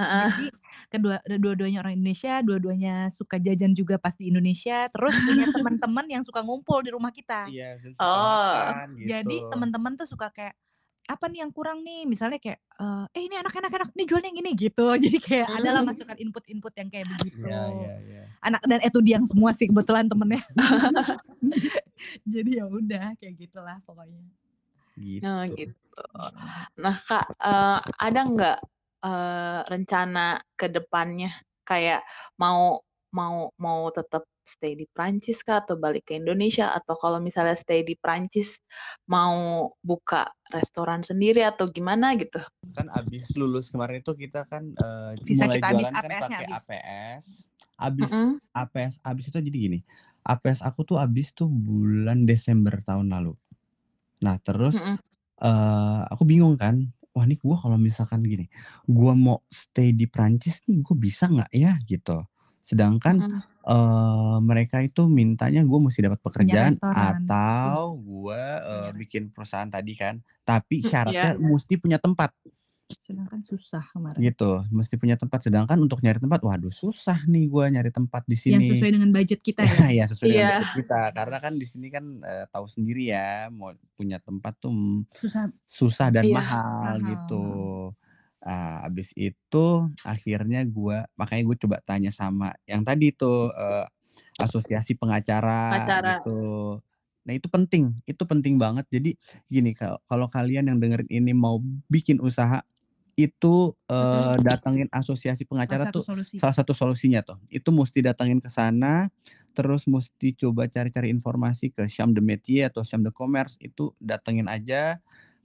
Heeh. Jadi kedua dua-duanya orang Indonesia, dua-duanya suka jajan juga pas di Indonesia, terus punya teman-teman yang suka ngumpul di rumah kita. Iya, suka Oh. makan Jadi gitu. teman-teman tuh suka kayak, "Apa nih yang kurang nih?" Misalnya kayak, eee, "Eh ini enak enak enak, nih jualnya yang ini," gitu. Jadi kayak adalah Mmm. masukan input-input yang kayak begitu. Iya iya iya. Anak dan itu diang semua sih kebetulan temennya. Jadi ya udah kayak gitulah pokoknya. Gitu. Oh gitu. Mhm. Nah Kak, eee, ada nggak, eee, rencana ke depannya kayak mau mau mau tetap stay di Prancis kah atau balik ke Indonesia? Atau kalau misalnya stay di Prancis mau buka restoran sendiri atau gimana gitu? Kan abis lulus kemarin itu kita kan, eee, Visa mulai kita jualan kan pakai habis. APS. Abis Mhm. APS abis itu jadi gini, APS aku tuh abis tuh bulan Desember tahun lalu. Nah terus, Mhm. eee, aku bingung kan, wah nih gua kalau misalkan gini, gua mau stay di Prancis nih gua bisa nggak ya gitu. Sedangkan. Eee, mereka itu mintanya gua musti dapat Punya pekerjaan restoran. atau eee, Punya res bikin perusahaan tadi kan, tapi Mmm, syaratnya iya. musti punya tempat. Sedangkan susah kemarin. Gitu, mesti punya tempat. Sedangkan untuk nyari tempat, waduh susah nih gua nyari tempat di Yang sini. sesuai dengan budget kita Iya ya. iya, sesuai dengan Iya. budget kita. Karena kan di sini kan, eee, tahu sendiri ya, mau punya tempat tuh, mmm, Susah. susah dan Iya. mahal Mahal, gitu. Heeh. Ah, habis itu akhirnya gua makanya gua coba tanya sama yang tadi tuh, eee, asosiasi pengacara Acara. gitu. Nah itu penting, itu penting banget. Jadi gini, kalau kalian yang dengerin ini mau bikin usaha, itu, Mhm. eee, datengin asosiasi Salah pengacara satu tuh solusi. salah satu solusinya tuh. Itu musti datengin ke sana, terus musti coba cari-cari informasi ke Chambre de Métier atau Chambre de Commerce, itu datengin aja,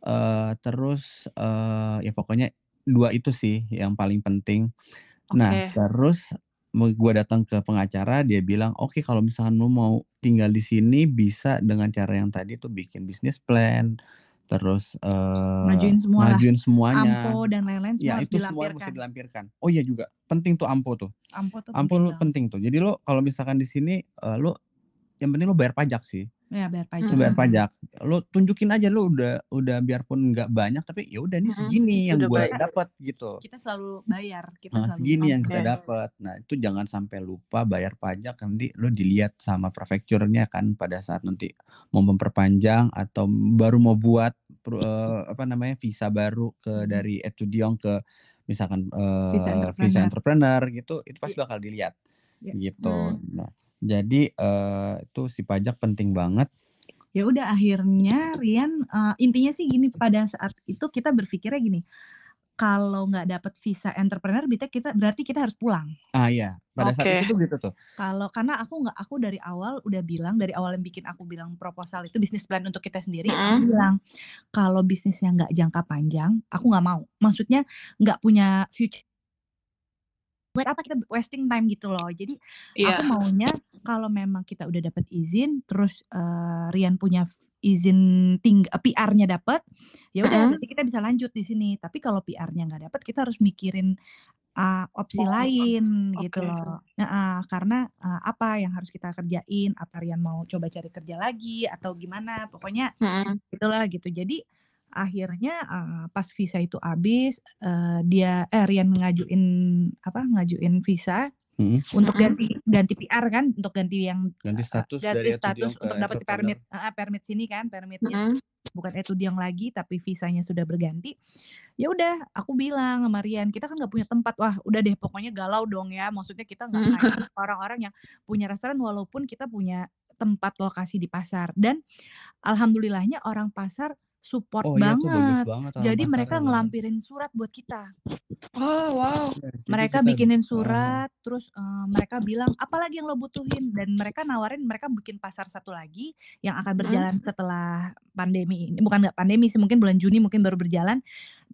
eee, terus, eee, ya pokoknya 2 itu sih yang paling penting. Nah terus gua datang ke pengacara, dia bilang, "Oke kalau misalkan lu mau tinggal di sini bisa dengan cara yang tadi tuh bikin business plan, terus, eee, Ngajuin semualah. ngajuin semuanya." Ampo dan lain-lain semua Ya harus itu semuanya musti dilampirkan. dilampirkan. Oh iya juga, penting tuh ampo tuh. Ampo tuh Ampo penting banget. penting tuh. Jadi lu kalau misalkan di sini, eee, lu yang penting lu bayar pajak sih. Iya bayar pajak. bayar pajak. Lu tunjukin aja lu udah udah biarpun nggak banyak, tapi ya udah nih segini yang bayar. dapet gitu. Kita selalu bayar, kita Heeh, selalu segini yang kita Oke. dapet. Nah itu jangan sampai lupa bayar pajak, nanti lu dilihat sama prefekturnya kan pada saat nanti mau memperpanjang atau baru mau buat eee, apa namanya, visa baru ke dari étudiant ke misalkan, Visa eee, visa entrepreneur. entrepreneur gitu, itu pasti bakal dilihat, Iya. gitu. Mmm. Nah jadi, eee, itu si pajak penting banget. Ya udah akhirnya Rian, eee, intinya sih gini, pada saat itu kita berpikirnya gini, kalau nggak dapet visa entrepreneur berarti kita berarti kita harus pulang. Ah iya, pada saat Oke. itu gitu tuh. Kalau karena aku nggak aku dari awal udah bilang, dari awal yang bikin aku bilang proposal itu bisnis plan untuk kita sendiri, aku Mhm. bilang, "Kalau bisnisnya nggak jangka panjang, aku nggak mau." Maksudnya nggak punya future buat apa kita wasting time gitu loh. Jadi Iya. aku maunya kalau memang kita udah dapat izin, terus eh, Rian punya izin ting eh, PR-nya dapat, ya udah Mm-mm. berarti kita bisa lanjut di sini. Tapi kalau PR-nya nggak dapat, kita harus mikirin ah, opsi Mau lain gitu oke. loh. Nah, ah, karena ah, apa yang harus kita kerjain? Apa Rian mau coba cari kerja lagi atau gimana? Pokoknya Mm-mm. itulah gitu. Jadi akhirnya eh, pas visa itu habis, eh, dia eh Rian ngajuin apa? Ngajuin visa Mm-mm. untuk ganti ganti PR kan, untuk ganti yang Ganti eh, status ganti dari status untuk dapat permit eh, permit sini kan, permitnya Mm-mm. bukan etudiant lagi tapi visanya sudah berganti. Ya udah, aku bilang sama Rian, kita kan nggak punya tempat. Wah, udah deh pokoknya galau dong ya. Maksudnya kita nggak kayak orang-orang yang punya restoran walaupun kita punya tempat lokasi di pasar dan alhamdulillahnya orang pasar support Oh iya tuh bagus banget. Jadi mereka bener. ngelampirin surat buat kita. Oh, wow. Iya, jadi Mereka kita bikinin eh, surat, terus eh, mereka bilang apalagi yang lo butuhin dan mereka nawarin mereka bikin pasar satu lagi yang akan Mm. berjalan setelah pandemi ini. Bukan nggak pandemi sih, mungkin bulan Juni mungkin baru berjalan.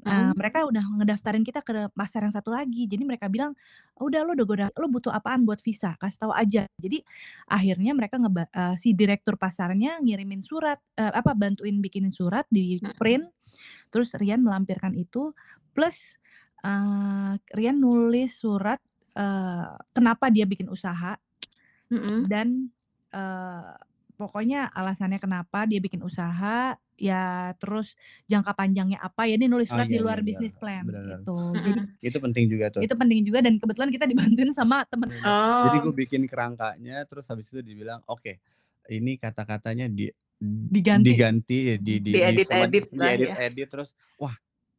Mm. mereka udah ngedaftarin kita ke pasar yang satu lagi. Jadi mereka bilang, udah lo udah gua udah- lo butuh apaan buat visa, kasih tahu aja. Jadi akhirnya mereka ngeba- si direktur pasarnya ngirimin surat, eh, apa bantuin bikinin surat di Mm. print. Terus Rian melampirkan itu plus eh, Rian nulis surat eh, kenapa dia bikin usaha Mm-mm. dan pokoknya alasannya kenapa dia bikin usaha ya terus jangka panjangnya apa ya dia nulis Oh surat di iya iya luar benar. bisnis plan Benar-benar. gitu jadi. Itu penting juga tuh. itu penting juga dan kebetulan kita dibantuin sama temen Benar. Jadi Oh. gue bikin kerangkanya terus habis itu dibilang oke ini kata-katanya di diganti diganti ya, di di di sama Diedit-edit lah diedit ya. edit terus wah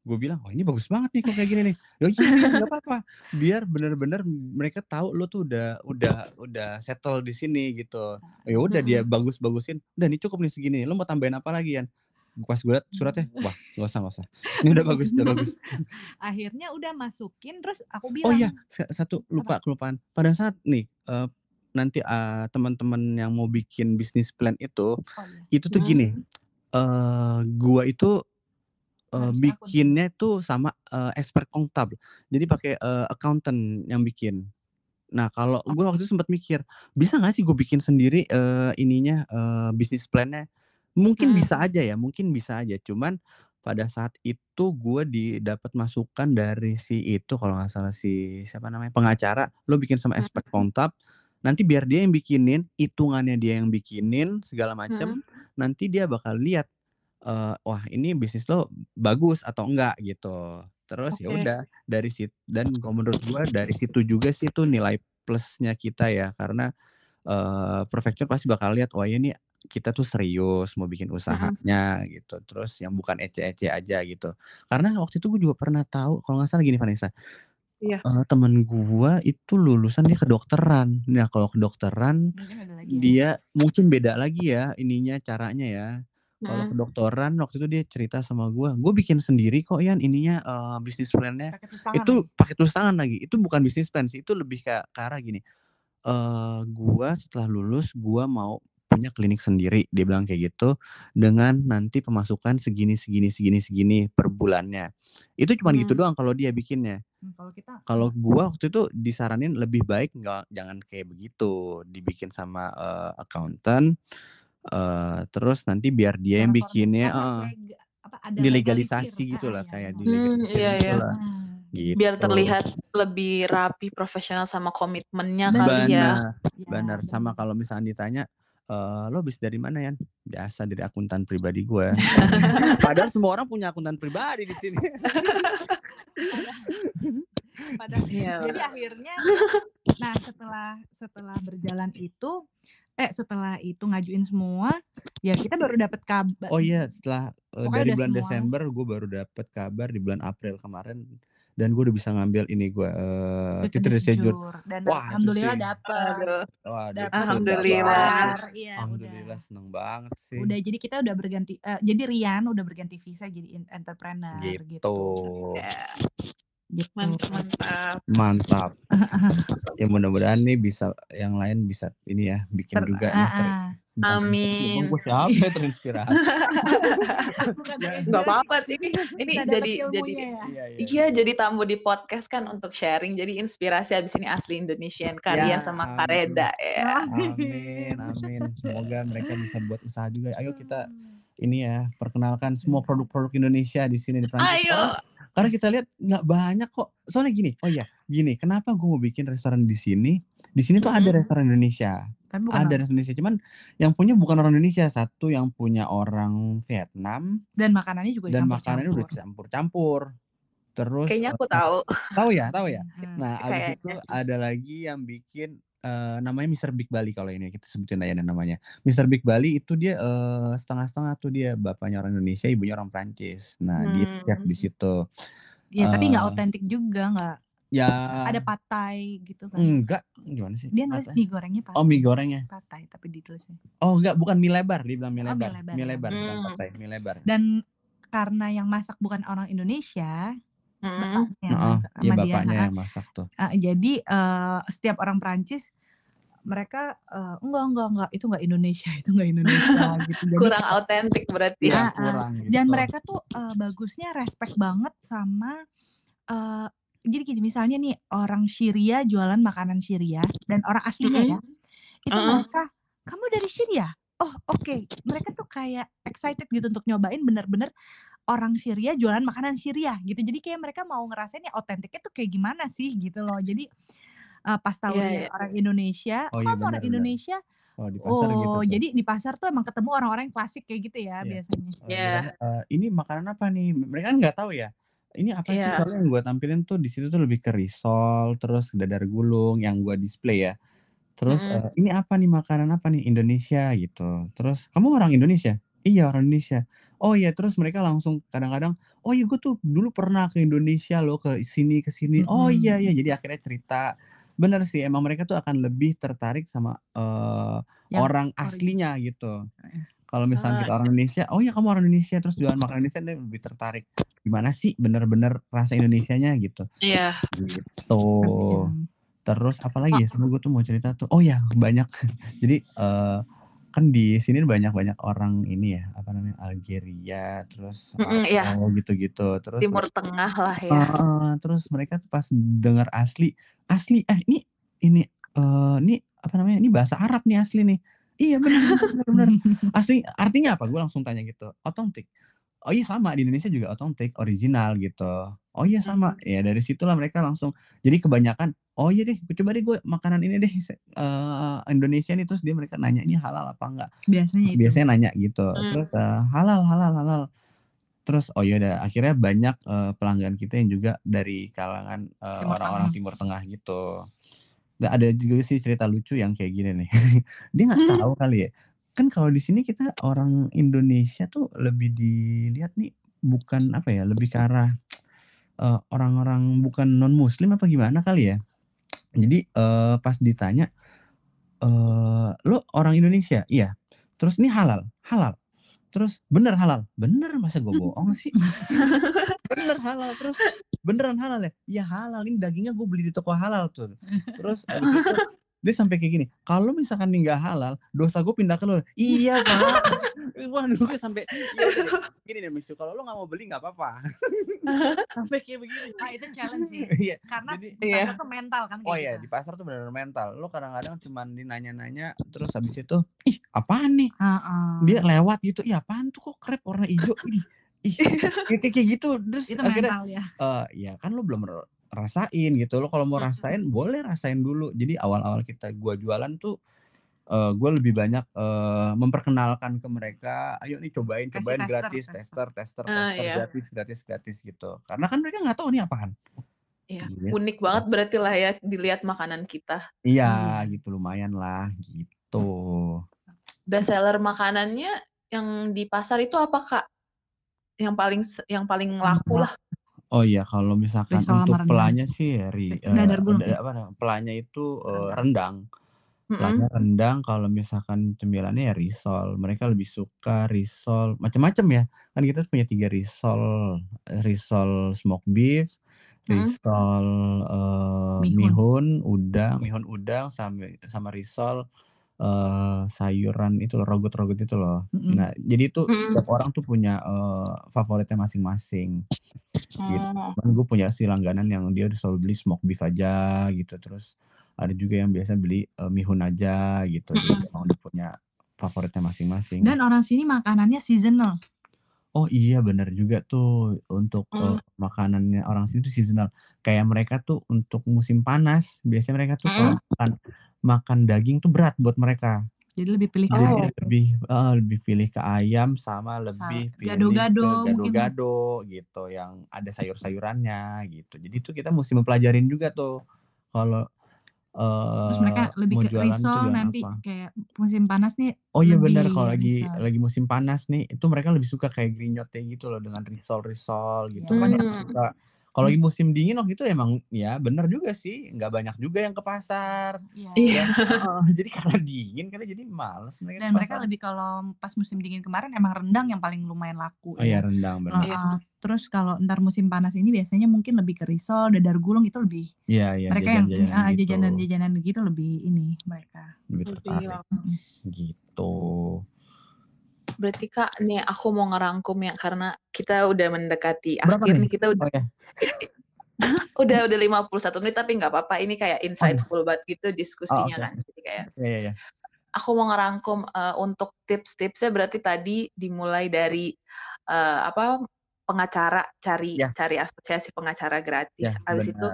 gue bilang oh ini bagus banget nih kok kayak gini nih. Ya iya nggak apa-apa. Biar bener-bener mereka tahu lo tuh udah udah udah settle di sini gitu. Ya udah dia bagus-bagusin. Udah nih cukup nih segini. Lo mau tambahin apa lagi kan pas gue liat suratnya wah nggak usah nggak usah. Ini udah bagus udah bagus. Akhirnya udah masukin terus aku oh iya bilang sa- satu lupa kelupaan. Pada saat nih eh, nanti eh, teman-teman yang mau bikin bisnis plan itu oh iya. itu tuh gini. Eh gua itu akun. bikinnya tuh sama eh, expert kontab jadi pakai eh, accountant yang bikin. Nah kalau gua waktu itu sempat mikir bisa nggak sih gue bikin sendiri eh, ininya eh, bisnis plannya? Mungkin Hmm. bisa aja ya mungkin bisa aja. Cuman pada saat itu gue didapat masukan dari si itu kalau nggak salah si siapa namanya pengacara lo bikin sama expert kontab nanti biar dia yang bikinin hitungannya dia yang bikinin segala macam Mm. nanti dia bakal lihat eh, wah ini bisnis lo bagus atau enggak? Gitu. Terus ya Oke. udah dari situ dan kalau menurut gua dari situ juga sih tuh nilai plusnya kita ya karena eh prefecture pasti bakal lihat wah ini kita tuh serius mau bikin usahanya gitu. Terus yang bukan ece-ece aja gitu. Karena waktu itu gue juga pernah tahu kalau nggak salah gini Vanessa Iya. eh, temen gua itu lulusan dia kedokteran. Nah kalau kedokteran mungkin ya. dia mungkin beda lagi ya ininya caranya ya kalau Mm. kedokteran waktu itu dia cerita sama gua gue bikin sendiri kok Yan ininya eh, bisnis plannya. Pakai tangan itu pakai tulis tangan lagi. Itu bukan bisnis plan sih itu lebih kayak ke arah gini eh gua setelah lulus gua mau punya klinik sendiri dia bilang kayak gitu dengan nanti pemasukan segini segini segini segini per bulannya. Itu cuma gitu Hmm. doang kalau dia bikinnya. Hmm, kalau kita kalau gua waktu itu disaranin lebih baik nggak jangan kayak begitu dibikin sama eh, accountant eh, terus nanti biar dia yang bikinnya eh, lega- apa, ada dilegalisasi legalisir. gitu Ah, lah iya, kayak benar. Hmm, dilegalisir iya, gitu iya. lah Ah, gitu Biar terlihat lebih rapi, profesional sama komitmennya kali ya. benar ya, benar sama benar. kalau misalnya ditanya eh lo bis dari mana ya biasa dari akuntan pribadi gue padahal semua orang punya akuntan pribadi di sini Padahal- Iya. jadi akhirnya nah setelah setelah berjalan itu eh setelah itu ngajuin semua ya kita baru dapat kabar oh iya setelah Pokoknya dari bulan semua. Desember gue baru dapat kabar di bulan April kemarin dan gue udah bisa ngambil ini gue uh, titel sejur dan Wah, alhamdulillah sih. dapet Aduh. Wah, dapet itu Alhamdulillah. iya Alhamdulillah udah seneng banget sih. udah jadi kita udah berganti eh, jadi Rian udah berganti visa jadi entrepreneur gitu, gitu. Ya, gitu. mantap, mantap. Mantap. ya mudah-mudahan nih bisa yang lain bisa ini ya bikin Ter- juga ah. Amin. Gue siapa ya terinspirasi? Ya, Julia, apa-apa ini ini bisa dapat jadi jadi ya. Iya, iya. iya jadi tamu di podcast kan untuk sharing. Jadi inspirasi abis ini asli Indonesian Karian Ya, sama amin. Kareda ya. Amin, amin. Semoga mereka bisa buat usaha juga. Ayo kita ini ya perkenalkan semua produk-produk Indonesia di sini di Prancis. Ayo. Karena, kita lihat nggak banyak kok. Soalnya gini, oh iya, gini. Kenapa gue mau bikin restoran di sini? Di sini tuh ada Mhm. restoran Indonesia, Tapi bukan ada orang- restoran Indonesia. Cuman yang punya bukan orang Indonesia. Satu yang punya orang Vietnam dan makanannya juga dan makanannya udah campur-campur. Terus Kayaknya aku eh, tahu. tahu ya, tahu ya. Hmm. Nah, abis Kayaknya. itu ada lagi yang bikin eh, namanya Mr. Big Bali kalau ini kita sebutin aja namanya. Mr. Big Bali itu dia eh, setengah-setengah tuh dia bapaknya orang Indonesia, ibunya orang Prancis. Nah, dia chef di Hmm. situ. Ya, tapi nggak Eh, otentik juga nggak Ya ada patai gitu kan. enggak gimana sih? Dia nulis mie gorengnya patai. Oh, mie gorengnya. patai tapi ditulisnya. Oh, enggak, bukan mie lebar, dia bilang mie Oh, mie lebar. lebar Mie ya. lebar, bukan Hmm. patai, mie lebar. Dan karena yang masak bukan orang Indonesia, Hmm. bapaknya iya sama dia. bapaknya yang masak tuh. Ah, jadi eh, setiap orang Prancis mereka eh, enggak enggak enggak itu enggak Indonesia itu enggak Indonesia gitu. Jadi Kurang autentik berarti Iya, ya. Ah. kurang gitu. dan mereka tuh eh, bagusnya respect banget sama eh, jadi gini misalnya nih orang Syria jualan makanan Syria dan orang aslinya Mm-mm. ya itu Uh-uh. mereka kamu dari Syria oh oke mereka tuh kayak excited gitu untuk nyobain bener-bener orang Syria jualan makanan Syria gitu jadi kayak mereka mau ngerasain ya otentiknya tuh kayak gimana sih gitu loh jadi eh, pas tahu Iya, dia iya. orang Indonesia Oh, oh, iya, kamu orang benar, benar. Indonesia Oh, di pasar gitu. oh tuh. jadi di pasar tuh emang ketemu orang-orang yang klasik kayak gitu Iya. ya biasanya Eh, Iya. bilangnya, "Eh, ini makanan apa nih? Mereka kan nggak tahu ya. Ini apa sih? Iya. Soalnya yang gue tampilin tuh di situ tuh lebih ke risol, terus dadar gulung yang gue display ya. Terus Mm-mm. eh, ini apa nih makanan apa nih Indonesia gitu. Terus kamu orang Indonesia? Iya orang Indonesia. Oh iya terus mereka langsung kadang-kadang oh iya gue tuh dulu pernah ke Indonesia loh ke sini ke sini. Oh Mm-mm. iya iya jadi akhirnya cerita. Bener sih emang mereka tuh akan lebih tertarik sama eh, Yang orang ori- aslinya gitu. Kalau misalnya Ah, kita orang Indonesia, oh ya kamu orang Indonesia terus jualan makanan Indonesia dia lebih tertarik. Gimana sih bener-bener rasa Indonesianya gitu. Iya. Gitu. Terus apalagi ya sama gue tuh mau cerita tuh. Oh ya banyak. Jadi eh kan di sini banyak-banyak orang ini ya apa namanya Algeria terus Mm-mm, iya. Gitu-gitu terus Timur mereka- Tengah lah ya. Ah, terus mereka tuh pas dengar asli asli eh ini ini eh ini apa namanya ini bahasa Arab nih asli nih. Iya benar benar benar asli artinya apa? Gue langsung tanya gitu otentik oh iya sama di Indonesia juga otentik original gitu. Oh iya sama. Ya dari situlah mereka langsung jadi kebanyakan oh iya deh coba deh gue makanan ini deh eh, Indonesia nih terus dia mereka nanya ini halal apa enggak? Biasanya itu. Biasanya nanya gitu. Hmm. terus eh, halal halal halal. Terus oh iya udah akhirnya banyak eh, pelanggan kita yang juga dari kalangan orang-orang. Timur Tengah gitu. Dan ada juga sih cerita lucu yang kayak gini nih. Dia nggak Hmm. tahu kali ya. Kan kalau di sini kita orang Indonesia tuh lebih dilihat nih bukan apa ya lebih ke arah eh, orang-orang bukan non Muslim apa gimana kali ya jadi eh, pas ditanya eh lo orang Indonesia? Iya. Terus ini halal? Halal. Terus bener halal? Bener. Masa gue bohong sih? Bener halal. Terus beneran halal ya? Iya halal. Ini dagingnya gue beli di toko halal tuh. Terus dia sampai kayak gini kalau misalkan ini nggak halal dosa gue pindah ke lo iya pak wah gue sampai iya deh. gini nih Mishu kalau lo nggak mau beli nggak apa-apa sampai kayak begini ah itu challenge sih iya karena jadi Iya. pasar tuh mental kan Oh iya gitu. di pasar tuh benar-benar mental. Lo kadang-kadang cuman dinanya-nanya terus habis itu, ih apaan nih? Heeh. Dia lewat gitu, ih apaan tuh kok krep warna hijau? Ih, ih kayak kayak gitu. Terus itu akhirnya, mental ya eh ya kan lo belum rasain gitu. Lo kalau mau rasain boleh rasain dulu. Jadi awal-awal kita gua jualan tuh eh gue lebih banyak eh, memperkenalkan ke mereka, ayo nih cobain, Kasih cobain tester, gratis, tester. tester, tester, Ah, tester, iya. gratis, gratis, gratis gitu. Karena kan mereka nggak tahu nih apaan. Iya. Gitu. Unik banget berarti lah ya dilihat makanan kita. Iya, Iya. gitu lumayan lah, gitu. Best seller makanannya yang di pasar itu apa kak? Yang paling yang paling laku lah. Oh iya, kalau misalkan Risol untuk rendang. pelanya sih ri, dadar eh, gulung. da- apa pelanya itu eh, rendang. Pelanya rendang, kalau misalkan cemilannya ya risol. Mereka lebih suka risol macam-macam ya. Kan kita punya tiga risol, risol smoked beef, Mm. risol eh, Mihun. mihun, udang, mihun udang sama sama risol eee, sayuran itu loh, rogot-rogot itu loh. Mhm. Nah, jadi itu Mhm. setiap orang tuh punya, eee, favoritnya masing-masing. Gitu. Kan gue punya sih langganan yang dia selalu beli smoke beef aja gitu, terus ada juga yang biasa beli, eee, mihun aja gitu. Jadi Mhm. emang udah punya favoritnya masing-masing. Dan orang sini makanannya seasonal. Oh iya bener juga tuh untuk, eee, Mmm. makanannya orang sini tuh seasonal. Kayak mereka tuh untuk musim panas, biasanya mereka tuh kalau Mhm. makan makan daging tuh berat buat mereka. Jadi lebih pilih ke Jadi Oh. ayam. lebih heeh, lebih pilih ke ayam sama Sa lebih pilih ke gado-gado mungkin ya? gado-gado gitu, yang ada sayur-sayurannya gitu. Jadi itu kita musti mempelajarin juga tuh kalau, Terus eee, mereka lebih mau ke risol nanti apa. kayak musim panas nih Oh iya lebih kalau lagi risol. lagi musim panas nih, itu mereka lebih suka kayak grignotnya gitu loh dengan risol-risol gitu kan yang Mmm. suka. Kalau lagi musim dingin waktu itu emang ya bener juga sih, nggak banyak juga yang ke pasar. Iya. Iya. Dan heeh, jadi karena dingin kan jadi males mereka Dan ke mereka pasar. lebih kalau pas musim dingin kemarin emang rendang yang paling lumayan laku Oh iya ya. rendang. Iya. Heeh. Terus kalau entar musim panas ini biasanya mungkin lebih ke risol, dadar gulung itu lebih Iya iya, mereka yang jajan-jajanan heeh, gitu. jajanan-jajanan gitu lebih ini mereka. Lebih Lebih tertarik. Mhm. gitu. Berarti Kak, nih aku mau ngerangkum ya karena kita udah mendekati Berapa akhir nih? nih, kita udah Oh ya. udah udah 51 menit tapi nggak apa-apa, ini kayak Oh insightful banget gitu Oh diskusinya oke kan. oke. Jadi kayak Iya iya iya. aku mau ngerangkum, eee, untuk tips-tipsnya berarti tadi dimulai dari, eee, apa, pengacara, cari Iya. cari asosiasi pengacara gratis, Iya habis itu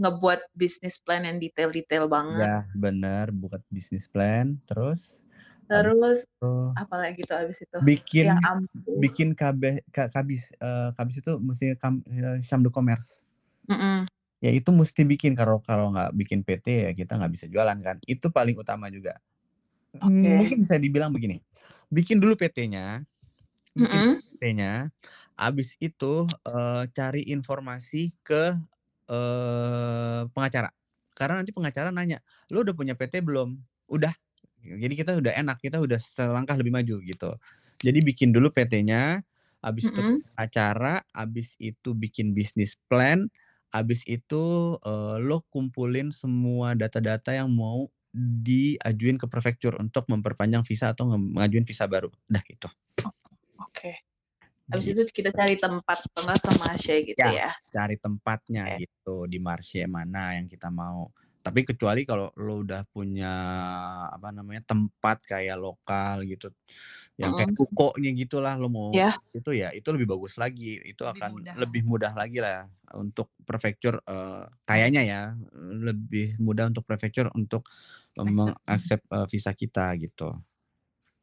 ngebuat bisnis plan yang detail-detail banget. Iya bener, buat bisnis plan, terus Terus itu apalagi tuh habis itu? bikin Yang ampuh. bikin KB ka kabis, eee, kabis itu musti kam eee, chambre de commerce. Mhm. Ya itu musti bikin, kalau kalau nggak bikin PT ya kita nggak bisa jualan kan, itu paling utama juga. Mmm, Oke. mungkin bisa dibilang begini, bikin dulu PT-nya bikin Mhm. PT-nya, habis itu, eee, cari informasi ke, eee, pengacara. Karena nanti pengacara nanya, "Lu udah punya PT belum?" "Udah." Jadi kita udah enak, kita udah selangkah lebih maju gitu. Jadi bikin dulu PT-nya, habis itu Mhm. pengacara, habis itu bikin bisnis plan, habis itu, eee, lo kumpulin semua data-data yang mau diajuin ke prefektur untuk memperpanjang visa atau nge ngajuin visa baru, udah itu. Oh, oke. Habis Gitu. itu kita cari tempat atau enggak ke gitu Ya, ya? cari tempatnya Oke. gitu, di marche mana yang kita mau. Tapi kecuali kalau lo udah punya, apa namanya, tempat kayak lokal gitu, yang kayak Mhm. rukonya gitulah, lo mau Iya. itu ya, itu lebih bagus lagi, itu Lebih akan mudah lebih mudah lagi lah untuk prefektur, eee, kayaknya ya, lebih mudah untuk prefektur untuk, eee, Accept. Meng-accept, eee, visa kita gitu.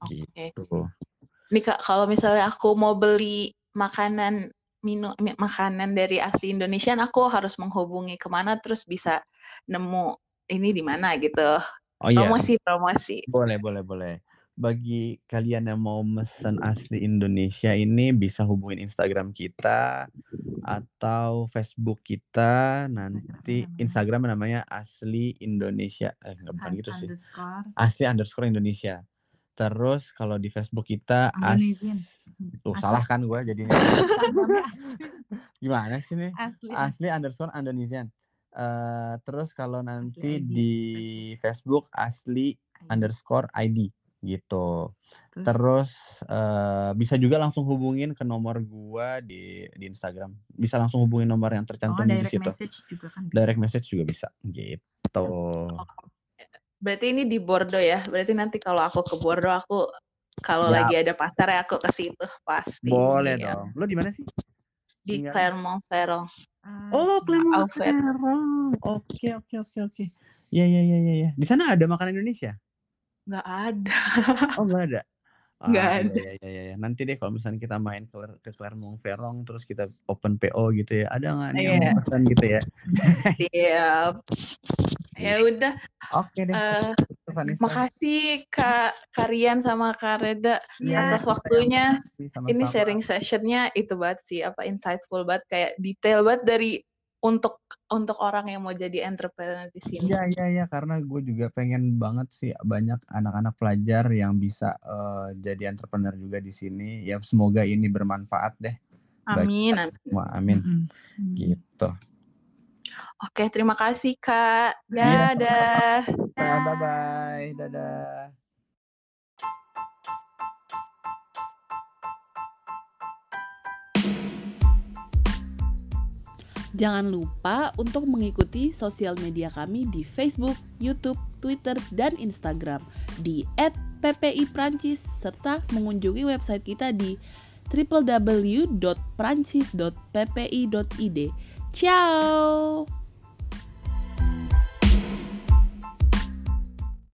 Oke. Gitu. Nih Kak, kalau misalnya aku mau beli makanan minu mi makanan dari asli Indonesian, aku harus menghubungi ke mana terus bisa nemu ini di mana gitu? Oh iya. Promosi promosi. Boleh boleh boleh. Bagi kalian yang mau mesen asli Indonesia ini bisa hubungin Instagram kita atau Facebook kita, nanti Instagram Instagram namanya asli Indonesia eh enggak bukan gitu sih, asli underscore Indonesia. Terus kalau di Facebook kita as Indonesian. Mhm, tuh asli. salah kan gue jadinya. Asli. Gimana sih nih? Asli. Asli underscore Indonesian. Eee, terus kalau nanti di Facebook asli underscore ID gitu. Terus? Terus, eee, bisa juga langsung hubungin ke nomor gua di di Instagram. Bisa langsung hubungin nomor yang Oh, tercantum di direct situ. message juga kan bisa. Direct message juga bisa, gitu. Berarti ini di Bordeaux ya? Berarti nanti kalau aku ke Bordeaux, aku kalau Siap. lagi ada pasar ya aku ke situ pasti Boleh ya. dong. Lo di mana sih? Di? Clermont-Ferrand. Ah, Oh, iya. Clermont-Ferrand. Oke oke oke oke. Ya ya ya ya ya. Di sana ada makanan Indonesia? Nggak ada. Oh, nggak ada? Nggak Ah, ada. iya iya iya iya. Nanti deh kalau misalnya kita main ke ke Clermont-Ferrand terus kita open PO gitu ya, "Ada nggak nih yang Iya. mau pesan?" Gitu ya. Siap. Ya udah, Oke deh. eee, Itu Vanessa. makasih Kak Karian sama Kak Reda Iya. atas waktunya. Ini sharing session-nya itu banget sih, apa, insightful banget, kayak detail banget dari untuk untuk orang yang mau jadi entrepreneur di sini. Iya iya iya, karena gue juga pengen banget sih banyak anak-anak pelajar yang bisa, eee, jadi entrepreneur juga di sini. Ya semoga ini bermanfaat deh Amin kita amin. semua, amin. Mhm. Mhm. Gitu. Oke, terima kasih Kak. Iya, Dadah. Bye bye. Dadah. Jangan lupa untuk mengikuti sosial media kami di Facebook, YouTube, Twitter, dan Instagram di @ppi_prancis serta mengunjungi website kita di www.prancis.ppi.id. Ciao.